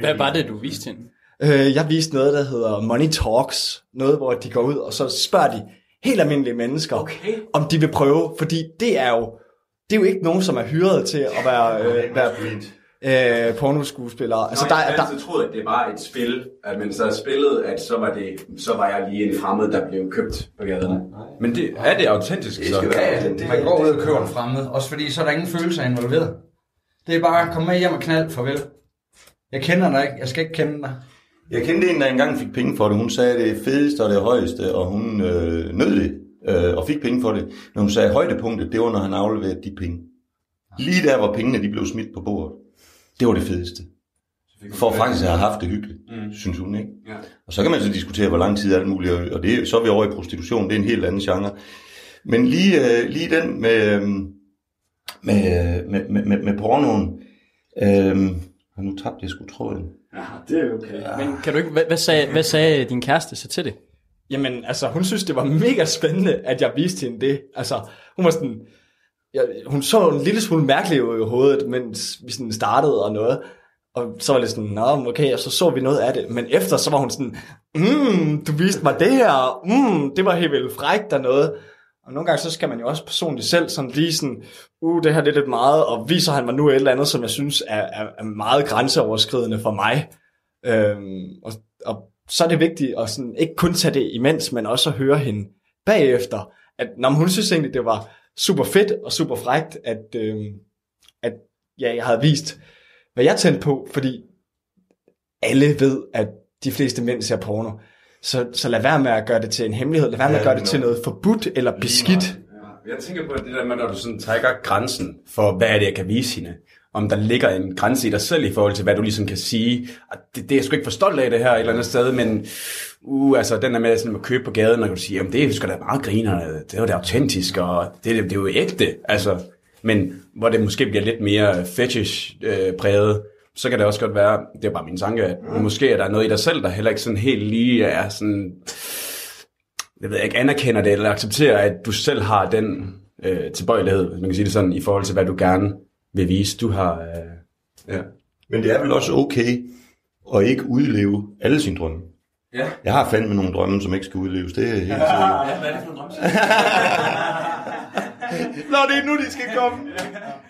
S9: Hvad var det, du viste hende?
S5: Øh, jeg viste noget, der hedder Money Talks. Noget, hvor de går ud, og så spørger de helt almindelige mennesker, okay. om de vil prøve. Fordi det er jo, det er jo ikke nogen, som er hyret til at være, øh, være øh, pornoskuespillere. Altså, der, er- der,
S6: altid troet, at det var et spil, at man så spillede, at så var, det, så var jeg lige en fremmed, der blev købt på gaden. Men det, er det autentisk? så?
S4: Man går ud og køber en fremmed, også fordi så er der ingen følelser involveret. Det er bare, kom med hjem og knald, farvel. Jeg kender dig ikke, jeg skal ikke kende dig.
S2: Jeg kendte en, der engang fik penge for det. Hun sagde det fedeste og det højeste, og hun øh, nød det øh, og fik penge for det. Men hun sagde, at højdepunktet, det var, når han afleverede de penge. Lige der, hvor pengene de blev smidt på bordet. Det var det fedeste. For faktisk at have haft det hyggeligt, mm. synes hun, ikke?
S6: Ja.
S2: Og så kan man så diskutere, hvor lang tid er det muligt, og- det, så er vi over i prostitution, det er en helt anden genre. Men lige, øh, lige den med, øh, med, med, med, med, med pornoen, øh, og nu tabte jeg sgu tråden.
S6: Ja, det er okay.
S9: Men kan du ikke, hvad, hvad, sagde, hvad sagde din kæreste så til det?
S5: Jamen, altså, hun synes, det var mega spændende, at jeg viste hende det. Altså, hun var sådan... Jeg, hun så en lille smule mærkelig ud i hovedet, mens vi sådan startede og noget. Og så var det sådan, nå, okay, og så så vi noget af det. Men efter, så var hun sådan, mm, du viste mig det her, mm, det var helt vildt frækt og noget. Og nogle gange, så skal man jo også personligt selv sådan lige sådan, uh, det her det er lidt meget, og viser han mig nu et eller andet, som jeg synes er, er, er meget grænseoverskridende for mig. Øhm, og, og så er det vigtigt at sådan, ikke kun tage det imens, men også at høre hende bagefter, at når hun synes egentlig, det var super fedt og super frægt, at, øhm, at ja, jeg havde vist, hvad jeg tændte på, fordi alle ved, at de fleste mænd ser porno. Så, så lad være med at gøre det til en hemmelighed. Lad være med at gøre det til noget forbudt eller beskidt.
S6: Jeg tænker på det der med, når du sådan trækker grænsen for, hvad er det, jeg kan vise hende. Om der ligger en grænse i dig selv i forhold til, hvad du ligesom kan sige. Og det, det er jeg sgu ikke for stolt af det her et eller andet sted, men uh, altså, den der med sådan at købe på gaden, og du siger, jamen det er sgu da meget griner, det er jo det autentisk, og det, det, det er jo ægte. Altså, men hvor det måske bliver lidt mere fetish-præget, så kan det også godt være, det er bare min tanke, at måske er der noget i dig selv, der heller ikke sådan helt lige er sådan jeg ved ikke, anerkender det, eller accepterer, at du selv har den øh, tilbøjelighed, hvis man kan sige det sådan, i forhold til, hvad du gerne vil vise. Du har... Øh, ja.
S2: Men det er vel også okay at ikke udleve alle sine drømme.
S6: Ja.
S2: Jeg har fandme nogle drømme, som ikke skal udleves, det er helt sikkert.
S6: Ja, hvad er det for en drøm? (laughs)
S2: Nå, det er nu, de skal komme.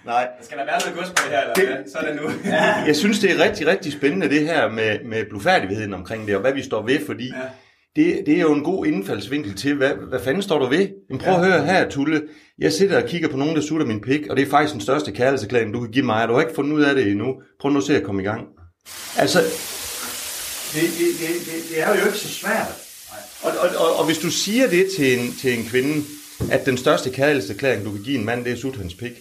S2: Nej.
S6: Skal der være noget gods på det her, eller hvad? Så er det nu. (laughs)
S2: Jeg synes, det er rigtig, rigtig spændende, det her med, med blufærdigheden omkring det, og hvad vi står ved, fordi ja. Det, det er jo en god indfaldsvinkel til, hvad, hvad fanden står du ved? Men prøv at høre her, Tulle. Jeg sidder og kigger på nogen, der sutter min pik, og det er faktisk den største kærlighedserklæring, du kan give mig, og du har ikke fundet ud af det endnu. Prøv nu at se at komme i gang. Altså, det, det, det, det, det er jo ikke så svært Og, og, og, og hvis du siger det til en, til en kvinde, at den største kærlighedserklæring, du kan give en mand, det er sut hans pik,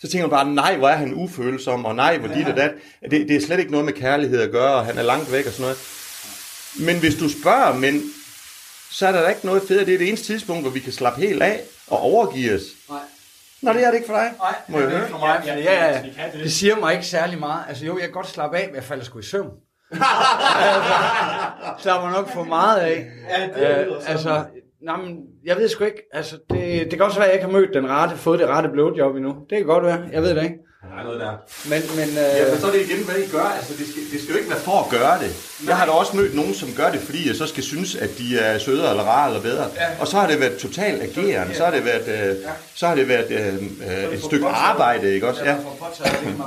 S2: så tænker man bare, nej, hvor er han ufølsom, og nej, hvor dit og dat. Det, det er slet ikke noget med kærlighed at gøre, og han er langt væk og sådan noget. Men hvis du spørger mænd, så er der da ikke noget fedt. Det er det eneste tidspunkt, hvor vi kan slappe helt af og overgive os.
S4: Nej.
S2: Nå, det er det ikke for dig.
S4: Nej,
S2: Må jeg
S4: det er
S2: høre?
S4: ikke for mig. Ja, ja, ja. Det siger mig ikke særlig meget. Altså jo, jeg kan godt slappe af, men jeg falder sgu i søvn. (laughs) altså, slapper nok for meget af.
S5: Ja, det
S4: Øh, altså, nej, men jeg ved sgu ikke. Altså, det, det kan også være, at jeg ikke har mødt den rette, fået det rette blowjob endnu. Det kan godt være. Jeg ved det ikke.
S8: Der er noget der.
S4: Men, men,
S2: Ja,
S4: øh,
S2: men så er det igen, hvad I gør. Altså, det skal, det skal jo ikke være for at gøre det. Jeg har da også mødt nogen, som gør det, fordi jeg så skal synes, at de er sødere eller rare eller bedre. Ja. Og så har det været total ageren. Så har det været, øh, så har det været øh, øh, et stykke arbejde, ikke også? Ja.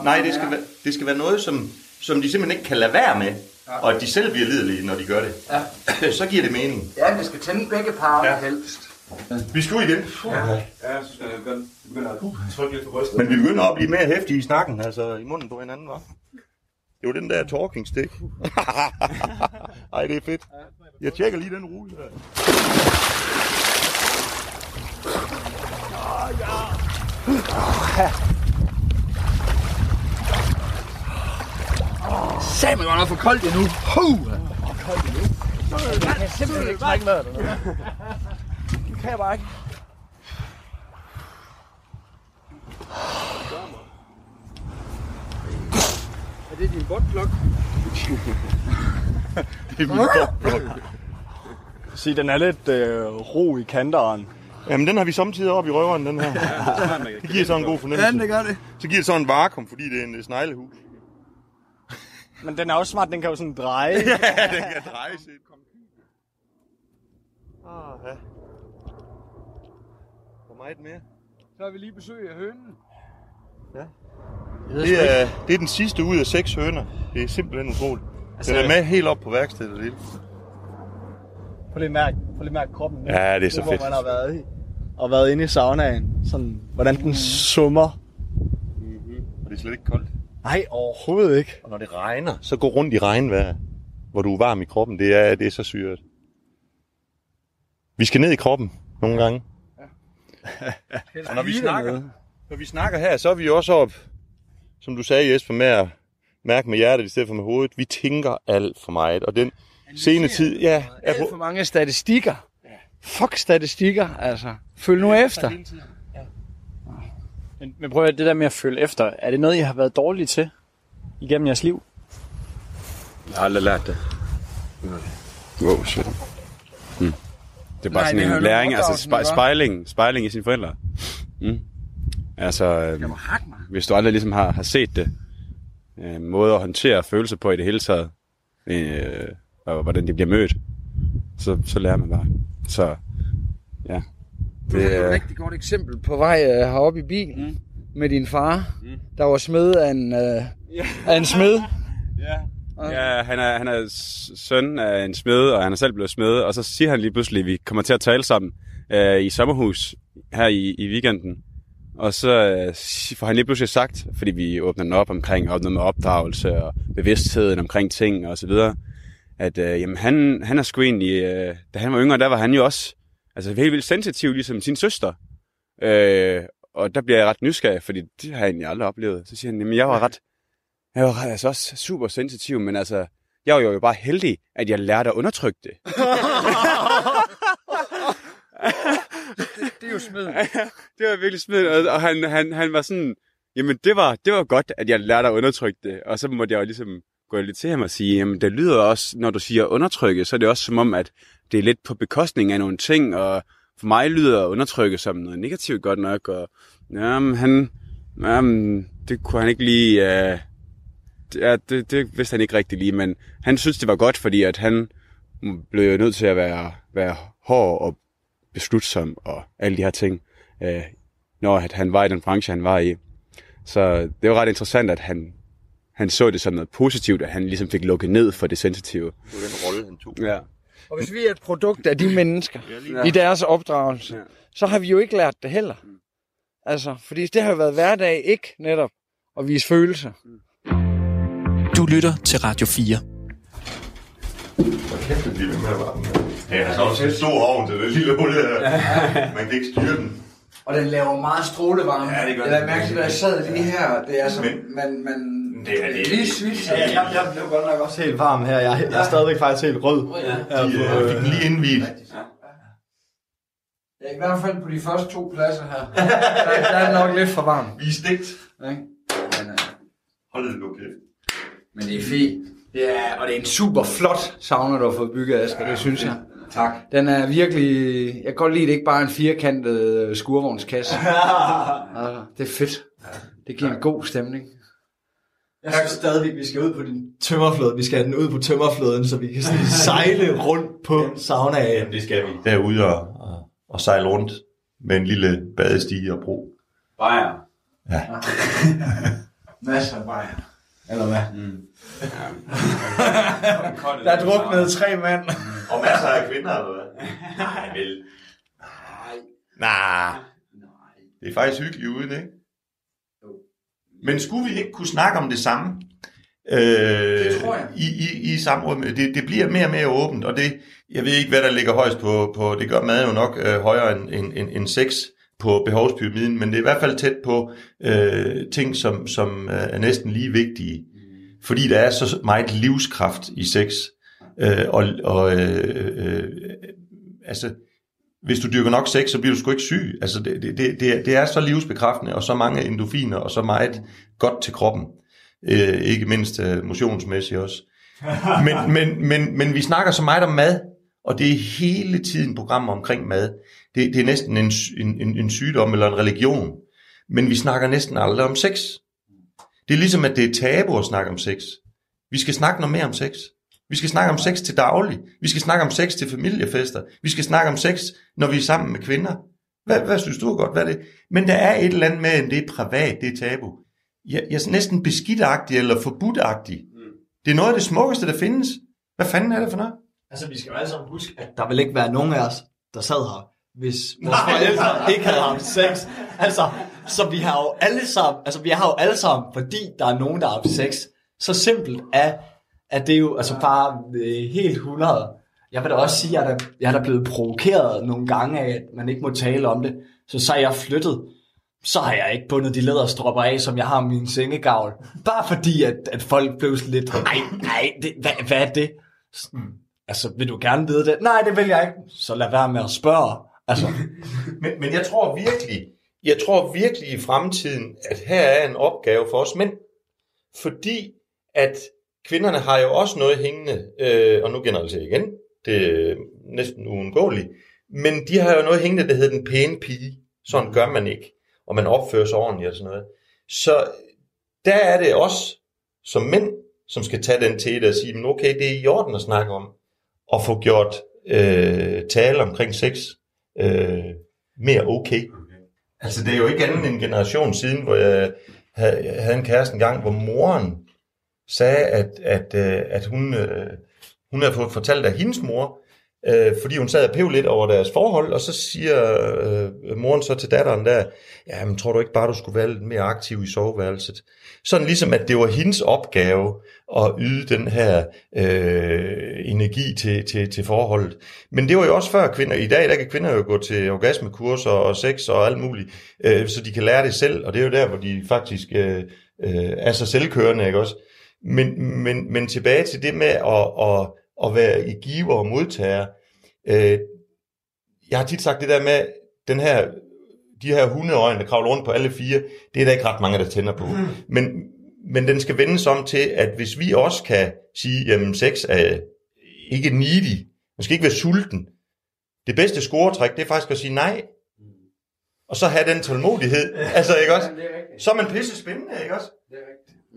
S2: Nej, det skal, være, det skal være noget, som, som de simpelthen ikke kan lade være med. Og at de selv bliver lidelige, når de gør det.
S4: Ja.
S2: Så giver det mening.
S4: ja, det skal tænde begge par
S2: Ja.
S4: ja. helst.
S2: Vi skal ud igen.
S8: Ja, jeg synes, jeg begynder, begynder at trykke lidt på brystet.
S2: Men vi begynder at blive mere hæftige i snakken, altså i munden på hinanden, hva'? Det var den der talking stick. (laughs) Ej, det er fedt. Jeg tjekker lige den rulle der.
S4: Sagde man godt nok for koldt endnu. Huh. Jeg kan simpelthen ikke trække vejret. (laughs) Det kan jeg bare ikke. Er det din botplok? (laughs)
S2: Det er min botblok.
S10: Sig, den er lidt øh, ro i kanteren.
S2: Jamen, den har vi samtidig op i røveren, den her. (laughs) Det giver sådan en god fornemmelse.
S4: Ja, det gør det.
S2: Så giver det sådan en vakuum, fordi det er en øh, sneglehus.
S10: Men den er også smart, den kan jo sådan dreje. (laughs)
S2: ja, den kan dreje sig. Kom. Ah, ja. Hvor meget mere?
S4: Så har vi lige besøg af hønen.
S2: Det er, det er den sidste ud af seks høner. Det er simpelthen utroligt.
S10: Altså-
S2: Den er med helt op på værkstedet. Det hele.
S10: Prøv lige mærke, prøv lige mærke kroppen. nu.
S2: Ja, det er så
S10: Nu, hvor
S2: fedt.
S10: man har været i. Og været inde i saunaen. Sådan, hvordan den summer.
S2: Og det er slet ikke koldt.
S10: Nej, overhovedet ikke.
S2: Og når det regner, så gå rundt i regnvejr, hvor du er varm i kroppen. Det er, det er så syret. Vi skal ned i kroppen nogle gange. Og når vi snakker, når vi snakker her, så er vi også op, som du sagde Jesper, med at mærke med hjertet i stedet for med hovedet. Vi tænker alt for meget. Og den sene tid, ja,
S4: Alt for mange statistikker. Fuck statistikker, altså. Følg nu efter.
S1: Men, men prøv at det der med at følge efter. Er det noget, I har været dårlige til igennem jeres liv?
S6: Jeg har aldrig lært det. Wow, shit. Det er bare
S4: Nej,
S6: sådan en læring, altså
S4: gøre.
S6: spejling, spejling i sine forældre. Mm. Altså, øhm, hvis du aldrig ligesom har, har set det, øh, måde at håndtere følelser på i det hele taget, øh, og hvordan de bliver mødt, så, så lærer man bare. Så, ja.
S4: Det er et rigtig godt eksempel på vej uh, heroppe i bilen mm. med din far, mm. der var smed af en, uh, af en smed. (laughs)
S6: Ja. Ja, han er, han er søn af en smed, og han er selv blevet smed, og så siger han lige pludselig, at vi kommer til at tale sammen øh, i sommerhus her i, i weekenden. Og så øh, får han lige pludselig sagt, fordi vi åbner den op omkring op noget med opdragelse og bevidstheden omkring ting og så videre, at øh, jamen, han, han er sgu egentlig, øh, da han var yngre, der var han jo også altså, helt vildt sensitiv, ligesom sin søster. Øh, og der bliver jeg ret nysgerrig, fordi det har jeg egentlig aldrig oplevet. Så siger han, jamen jeg var ret, jeg var altså også super sensitiv, men altså, jeg var jo bare heldig, at jeg lærte at undertrykke det.
S4: Det er jo smed. (laughs)
S6: det var virkelig smidt, og, og han, han, han var sådan, jamen det var, det var godt, at jeg lærte at undertrykke det. Og så måtte jeg jo ligesom gå lidt til ham og sige, jamen det lyder også, når du siger undertrykke, så er det også som om, at det er lidt på bekostning af nogle ting, og for mig lyder undertrykke som noget negativt godt nok, og jamen, han, jamen, det kunne han ikke lige, uh, ja, det, det vidste han ikke rigtig lige, men han synes, det var godt, fordi at han blev jo nødt til at være, være hård og beslutsom og alle de her ting, øh, når at han var i den branche, han var i. Så det var ret interessant, at han, han så det som noget positivt, at han ligesom fik lukket ned for det sensitive.
S2: Det var den rolle, han tog.
S6: Ja.
S4: Og hvis vi er et produkt af de mennesker, i deres opdragelse,
S6: Ja.
S4: så har vi jo ikke lært det heller. Altså, fordi det har jo været hverdag ikke netop at vise følelser.
S7: Du lytter til Radio 4.
S2: kæft, det bliver ved med at varme. Ja, der er også en stor ovn til det lille hul her. (laughs) Man kan ikke styre den.
S4: Og den laver meget strålevarme.
S2: Ja, det gør
S4: Jeg mærke til, da jeg sad lige her. Det er
S2: Men-
S4: man, man,
S2: Det er det.
S4: lige svidt.
S5: Ja, jeg, jeg blev godt nok også helt varm her. Jeg, jeg er stadigvæk faktisk helt rød. Ja,
S2: De øh, fik den lige indviet.
S4: Ja, I hvert fald på de første to pladser her. Der, der er nok lidt for varmt.
S2: Vi er stegt.
S4: Ikke? Men, øh,
S2: Hold det nu kæft.
S4: Men det er fint. Det er, og det er en super flot sauna, du har fået bygget, Asger. Det synes jeg.
S11: Tak.
S4: Den er virkelig... Jeg kan godt lide, det ikke bare er en firkantet øh, skurvognskasse. (laughs) altså, det er fedt. Det giver en god stemning.
S5: Jeg synes stadigvæk, vi skal ud på den tømmerflåde. Vi skal have den ud på tømmerflåden, så vi kan sådan (laughs) sejle rundt på saunaen.
S2: Jamen, det skal vi. Derude og, og, og sejle rundt med en lille badestige og bro.
S6: Bajer. (laughs)
S4: Masser af bajer.
S5: Eller hvad? (laughs)
S4: Der er druknet tre mand.
S2: Og masser af kvinder, eller hvad? Nej, vel. Nej. Det er faktisk hyggeligt uden, ikke? Men skulle vi ikke kunne snakke om det samme? Øh, det
S4: tror jeg.
S2: I, i, i samråd. Det, det bliver mere og mere åbent, og det, jeg ved ikke, hvad der ligger højst på, på det gør mad jo nok øh, højere end, end, end, end sex på behovspyramiden, men det er i hvert fald tæt på øh, ting, som, som øh, er næsten lige vigtige. Fordi der er så meget livskraft i sex. Øh, og og øh, øh, altså, hvis du dyrker nok sex, så bliver du sgu ikke syg. Altså, det, det, det, det er- det er så livsbekræftende, og så mange endorfiner, og så meget godt til kroppen. Øh, ikke mindst øh, motionsmæssigt også. Men, men, men, men vi snakker så meget om mad, og det er hele tiden programmer omkring mad. Det, det er næsten en, en, en, sygdom eller en religion. Men vi snakker næsten aldrig om sex. Det er ligesom, at det er tabu at snakke om sex. Vi skal snakke noget mere om sex. Vi skal snakke om sex til daglig. Vi skal snakke om sex til familiefester. Vi skal snakke om sex, når vi er sammen med kvinder. Hvad, hvad synes du er godt? Hvad er det? Men der er et eller andet med, at det er privat, det er tabu. Jeg, jeg er næsten beskidtagtig eller forbudtagtig. Det er noget af det smukkeste, der findes. Hvad fanden er det for noget?
S5: Altså, vi skal jo alle sammen huske, at der vil ikke være nogen af os, der sad her, hvis (laughs) vores forældre ikke havde haft sex. Altså, så vi har jo alle sammen, altså vi har jo alle sammen, fordi der er nogen, der har haft sex. Så simpelt er, at det er jo altså bare øh, helt 100. Jeg vil da også sige, at jeg er da, jeg er da blevet provokeret nogle gange af, at man ikke må tale om det. Så så er jeg flyttet. Så har jeg ikke bundet de læderstropper af, som jeg har min sengegavl. Bare fordi, at, at folk blev sådan lidt, nej, nej, det, hvad, hvad er det? Altså, vil du gerne vide det? Nej, det vil jeg ikke. Så lad være med at spørge. Altså, (laughs)
S2: Men, men jeg tror virkelig, jeg tror virkelig i fremtiden, at her er en opgave for os mænd. Fordi at kvinderne har jo også noget hængende, øh, og nu generaliserer jeg igen, det er næsten uundgåeligt, men de har jo noget hængende, der hedder den pæne pige. Sådan gør man ikke, og man opfører sig ordentligt og sådan noget. Så der er det os som mænd, som skal tage den til og sige, okay, det er i orden at snakke om, at få gjort øh, tale omkring sex øh, mere okay. Altså, det er jo ikke andet end en generation siden, hvor jeg havde, jeg havde en kæreste engang, hvor moren sagde, at, at, øh, at hun, øh, hun havde fået fortalt af hendes mor, øh, fordi hun sad og pev lidt over deres forhold, og så siger øh, moren så til datteren der, ja, men tror du ikke bare, du skulle være lidt mere aktiv i soveværelset? Sådan ligesom, at det var hendes opgave at yde den her øh, energi til, til, til forholdet. Men det var jo også før kvinder. I dag der kan kvinder jo gå til orgasmekurser og sex og alt muligt, øh, så de kan lære det selv, og det er jo der, hvor de faktisk øh, øh, er så selvkørende, ikke også? Men, men, men tilbage til det med at, at, at være i giver og modtager. Øh, jeg har tit sagt det der med, den her, de her hundeøjne, der kravler rundt på alle fire, det er der ikke ret mange, der tænder på. Men, men den skal vendes om til, at hvis vi også kan sige, jamen sex er ikke needy, man skal ikke være sulten. Det bedste scoretræk, det er faktisk at sige nej. Og så have den tålmodighed. Altså, ikke også? Så er man pisse spændende, ikke også?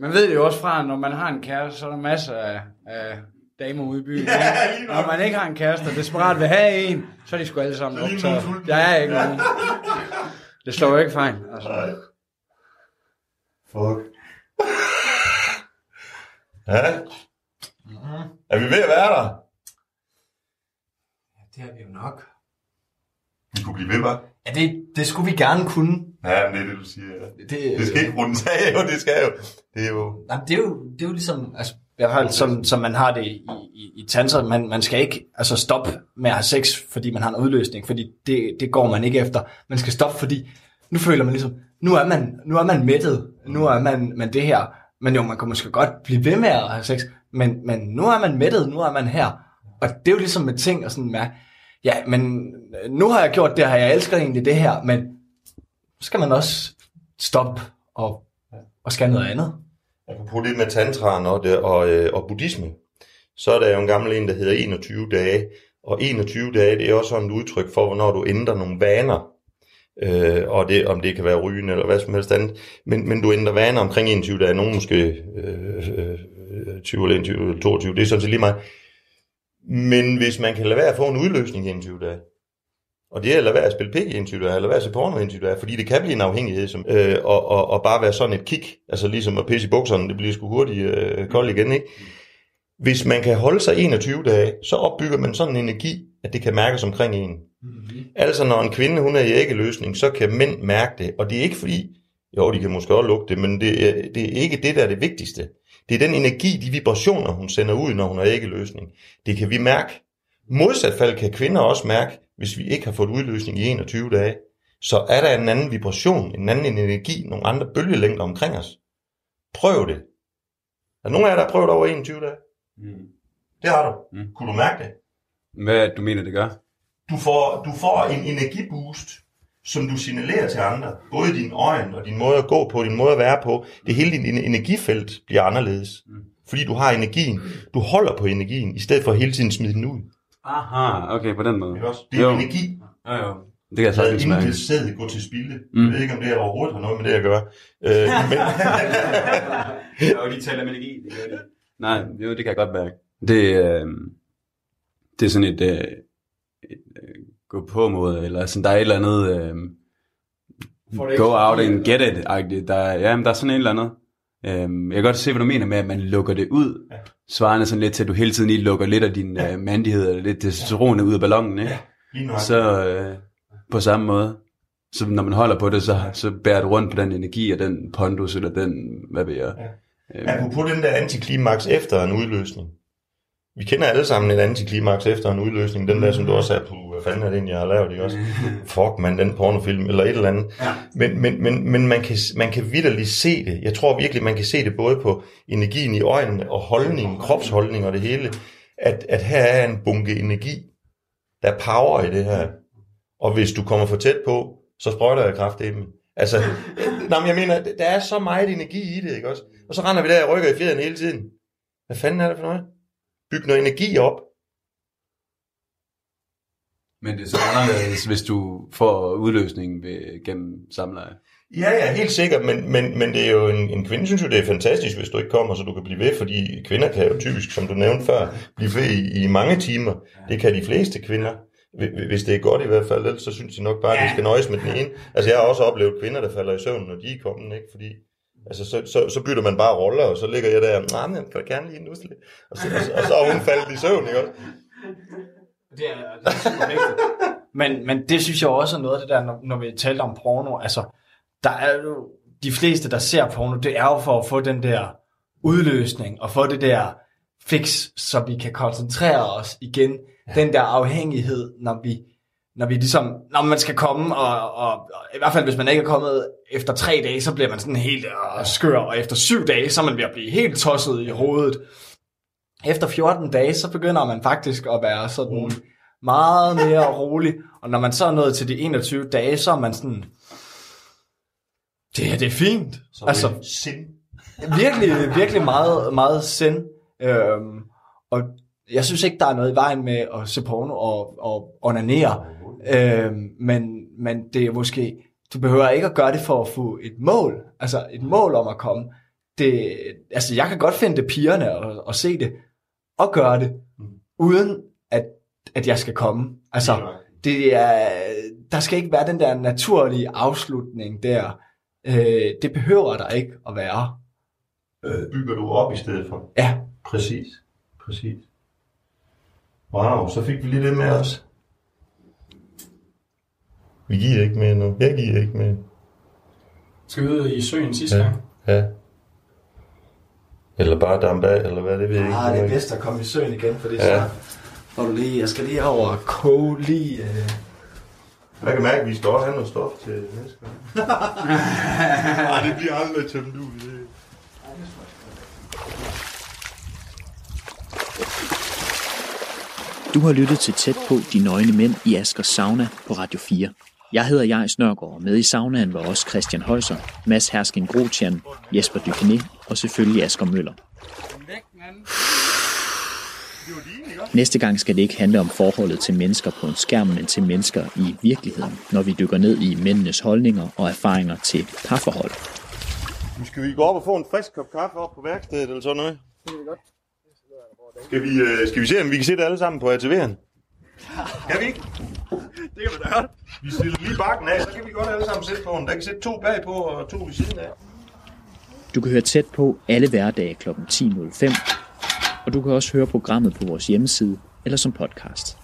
S4: Man ved det jo også fra, når man har en kæreste, så er der masser af, af damer ude i byen.
S2: Ja,
S4: når man ikke har en kæreste, og desperat vil have en, så er de sgu alle sammen
S2: er
S4: optaget. Der er ikke nogen. Det slår jo ikke fejl. Altså.
S2: Nej. Fuck. Ja. Er vi ved at være der?
S5: det har vi jo nok.
S2: Vi kunne blive ved, hva'?
S5: Ja, det, det skulle vi gerne kunne.
S2: Ja, men det er det, du siger. Ja.
S5: Det,
S2: Det skal ikke rundes af, jo, det skal jo. Det er jo...
S5: Nej, det er jo, det er jo ligesom, altså, i hvert fald som, som man har det i, i, i tantra, man, man skal ikke altså stoppe med at have sex, fordi man har en udløsning, fordi det, det går man ikke efter. Man skal stoppe, fordi nu føler man ligesom, nu er man, nu er man mættet, nu er man, man det her, men jo, man kan måske godt blive ved med at have sex, men, men nu er man mættet, nu er man her. Og det er jo ligesom med ting og sådan med, ja, men nu har jeg gjort det her, jeg elsker egentlig det her, men så skal man også stoppe og, og skal noget andet.
S2: Apropos det med tantraen og, det, og, øh, og buddhisme, så er der jo en gammel en, der hedder 21 dage. Og 21 dage, det er også sådan et udtryk for, hvornår du ændrer nogle vaner. Øh, og det, om det kan være rygen eller hvad som helst andet. Men, men du ændrer vaner omkring 21 dage. Nogle måske øh, øh, 20 eller 21 eller 22. Det er sådan set lige meget. Men hvis man kan lade være at få en udløsning i 21 dage, og det er at lade være at spille pik i 21 dage, eller lade være at se porno i 21 dage, fordi det kan blive en afhængighed, som, øh, og, og, og bare være sådan et kick, altså ligesom at pisse i bukserne, det bliver sgu hurtigt øh, koldt igen, ikke? Hvis man kan holde sig 21 dage, så opbygger man sådan en energi, at det kan mærkes omkring en. Mm-hmm. Altså når en kvinde hun er i æggeløsning, så kan mænd mærke det, og det er ikke fordi, jo de kan måske også lugte det, men det, er- det er ikke det, der er det vigtigste. Det er den energi, de vibrationer, hun sender ud, når hun er æggeløsning. Det kan vi mærke. Modsat fald kan kvinder også mærke, hvis vi ikke har fået udløsning i 21 dage, så er der en anden vibration, en anden energi, nogle andre bølgelængder omkring os. Prøv det. Er der nogen af jer, der har prøvet over 21 dage?
S6: Mm.
S2: Det har du.
S6: Mm.
S2: Kunne du mærke det?
S6: Hvad du mener, det gør?
S2: Du får, du får en energiboost, som du signalerer til andre. Både i dine øjne og din måde at gå på, din måde at være på. Det hele din energifelt bliver anderledes.
S6: Mm.
S2: Fordi du har energien. Du holder på energien, i stedet for hele tiden at smide den ud.
S6: Aha, okay, på den måde.
S2: Ikke også? Det er
S6: Jo.
S2: energi.
S6: Ja, jo. Det kan jeg sagtens mærke.
S2: intet sæd gå til spilde.
S6: Mm.
S2: Jeg ved ikke, om det overhovedet har noget med det at gøre. Øh, men,
S12: Og de taler med energi. Det gør.
S6: Nej, jo, det kan jeg godt mærke. Det, øh, det er sådan et, øh, et øh, gå på måde, eller sådan, der er et eller andet øh,
S4: det
S6: go out and get it-agtigt. Der, er- ja, men der er sådan et eller andet. Øh, jeg kan godt se, hvad du mener med, at man lukker det ud.
S2: Ja.
S6: Svarende sådan lidt til, at du hele tiden lige lukker lidt af din øh, mandighed, eller lidt testosteron ud af ballonen, ikke?
S2: nok.
S6: Så øh, på samme måde. Så når man holder på det, så, så bærer du rundt på den energi og den pondus, eller den, hvad ved jeg. Øh,
S2: Apropos den der antiklimaks efter en udløsning. Vi kender alle sammen en antiklimaks efter en udløsning. Den der, som du også er på, hvad fanden er det egentlig, jeg har lavet, ikke også? (laughs) Fuck, man, den pornofilm, eller et eller andet.
S4: Ja.
S2: Men, men, men, men man kan, man kan vidderligt se det. Jeg tror virkelig, man kan se det både på energien i øjnene og holdningen, kropsholdning og det hele. At, at her er en bunke energi. Der er power i det her. Og hvis du kommer for tæt på, så sprøjter jeg kraft dem. Altså, (laughs) nej, men jeg mener, der er så meget energi i det, ikke også? Og så render vi der og rykker i fjeden hele tiden. Hvad fanden er det for noget? Byg noget energi op.
S6: Men det er så anderledes, hvis du får udløsning ved, gennem samleje.
S2: Ja, ja, helt sikkert, men, men, men det er jo en, en kvinde, synes jo, det er fantastisk, hvis du ikke kommer, så du kan blive ved, fordi kvinder kan jo typisk, som du nævnte før, blive ved i, i mange timer. Det kan de fleste kvinder, Hvi- hvis det er godt i hvert fald, ellers så synes de nok bare, at de skal nøjes med den ene. Altså jeg har også oplevet kvinder, der falder i søvn, når de er kommet, ikke? Fordi altså, så, så, så bytter man bare roller, og så ligger jeg der, nej, men jeg gerne lige nusle. Og så, og, så, og så er hun faldet i søvn, ikke også?
S5: Det er, det er super vigtigt. Men, men det synes jeg også er noget af det der, når, når vi talte om porno. Altså, der er jo de fleste, der ser porno, det er jo for at få den der udløsning, og få det der fix, så vi kan koncentrere os igen. Ja. Den der afhængighed, når vi, når vi ligesom, når man skal komme, og, og, og i hvert fald hvis man ikke er kommet efter tre dage, så bliver man sådan helt øh, skør, og efter syv dage, så er man ved at blive helt tosset i hovedet. Efter 14 dage, så begynder man faktisk at være sådan meget mere rolig, og når man så er nået til de 21 dage, så er man sådan, det her det er fint.
S2: Så
S5: altså,
S2: sind.
S5: virkelig, virkelig meget, meget sind. Øhm, og jeg synes ikke, der er noget i vejen med at se porno og, og onanere. Øhm, men, men det er måske, du behøver ikke at gøre det for at få et mål. Altså et mål om at komme. Det, altså jeg kan godt finde det pigerne og, og se det, og gøre det, uden at, at jeg skal komme. Altså, det er, der skal ikke være den der naturlige afslutning der. Øh, det behøver der ikke at være.
S2: Øh, bygger du op i stedet for.
S5: Ja.
S2: Præcis. Præcis. Wow, så fik vi lige det med os. Vi giver ikke med nu. Jeg giver ikke med.
S9: Skal vi ud i søen sidste
S2: Ja.
S9: gang?
S2: Ja. Eller bare dampe af, eller hvad, det ved jeg ikke.
S5: Ah, det er bedst at komme i søen igen, fordi
S2: Ja.
S5: så får du lige, jeg skal lige over og koge lige... Øh,
S2: Jeg kan mærke, at vi skal også have noget stof til næste gang. Nej, (laughs) det bliver aldrig tømt ud. Det.
S1: Du har lyttet til Tæt på de nøgne mænd i Askers Sauna på Radio 4. Jeg hedder Jais Nørgaard, og med i saunaen var også Christian Højser, Mads Hersken Grotian, Jesper Dykené og selvfølgelig Asger Møller. Næste gang skal det ikke handle om forholdet til mennesker på en skærm, men til mennesker i virkeligheden, når vi dykker ned i mændenes holdninger og erfaringer til parforhold.
S2: Nu skal vi gå op og få en frisk kop kaffe op på værkstedet, eller sådan noget? Det kan vi godt. Skal vi, øh, skal vi se, om vi kan sætte alle sammen på ATV'en? Kan vi ikke? Det kan vi da godt. Vi stiller lige bakken af, så kan vi godt alle sammen sætte på den. Der kan sætte to bagpå og to ved siden af.
S1: Du kan høre tæt på alle hverdage kl. 10.05, og du kan også høre programmet på vores hjemmeside eller som podcast.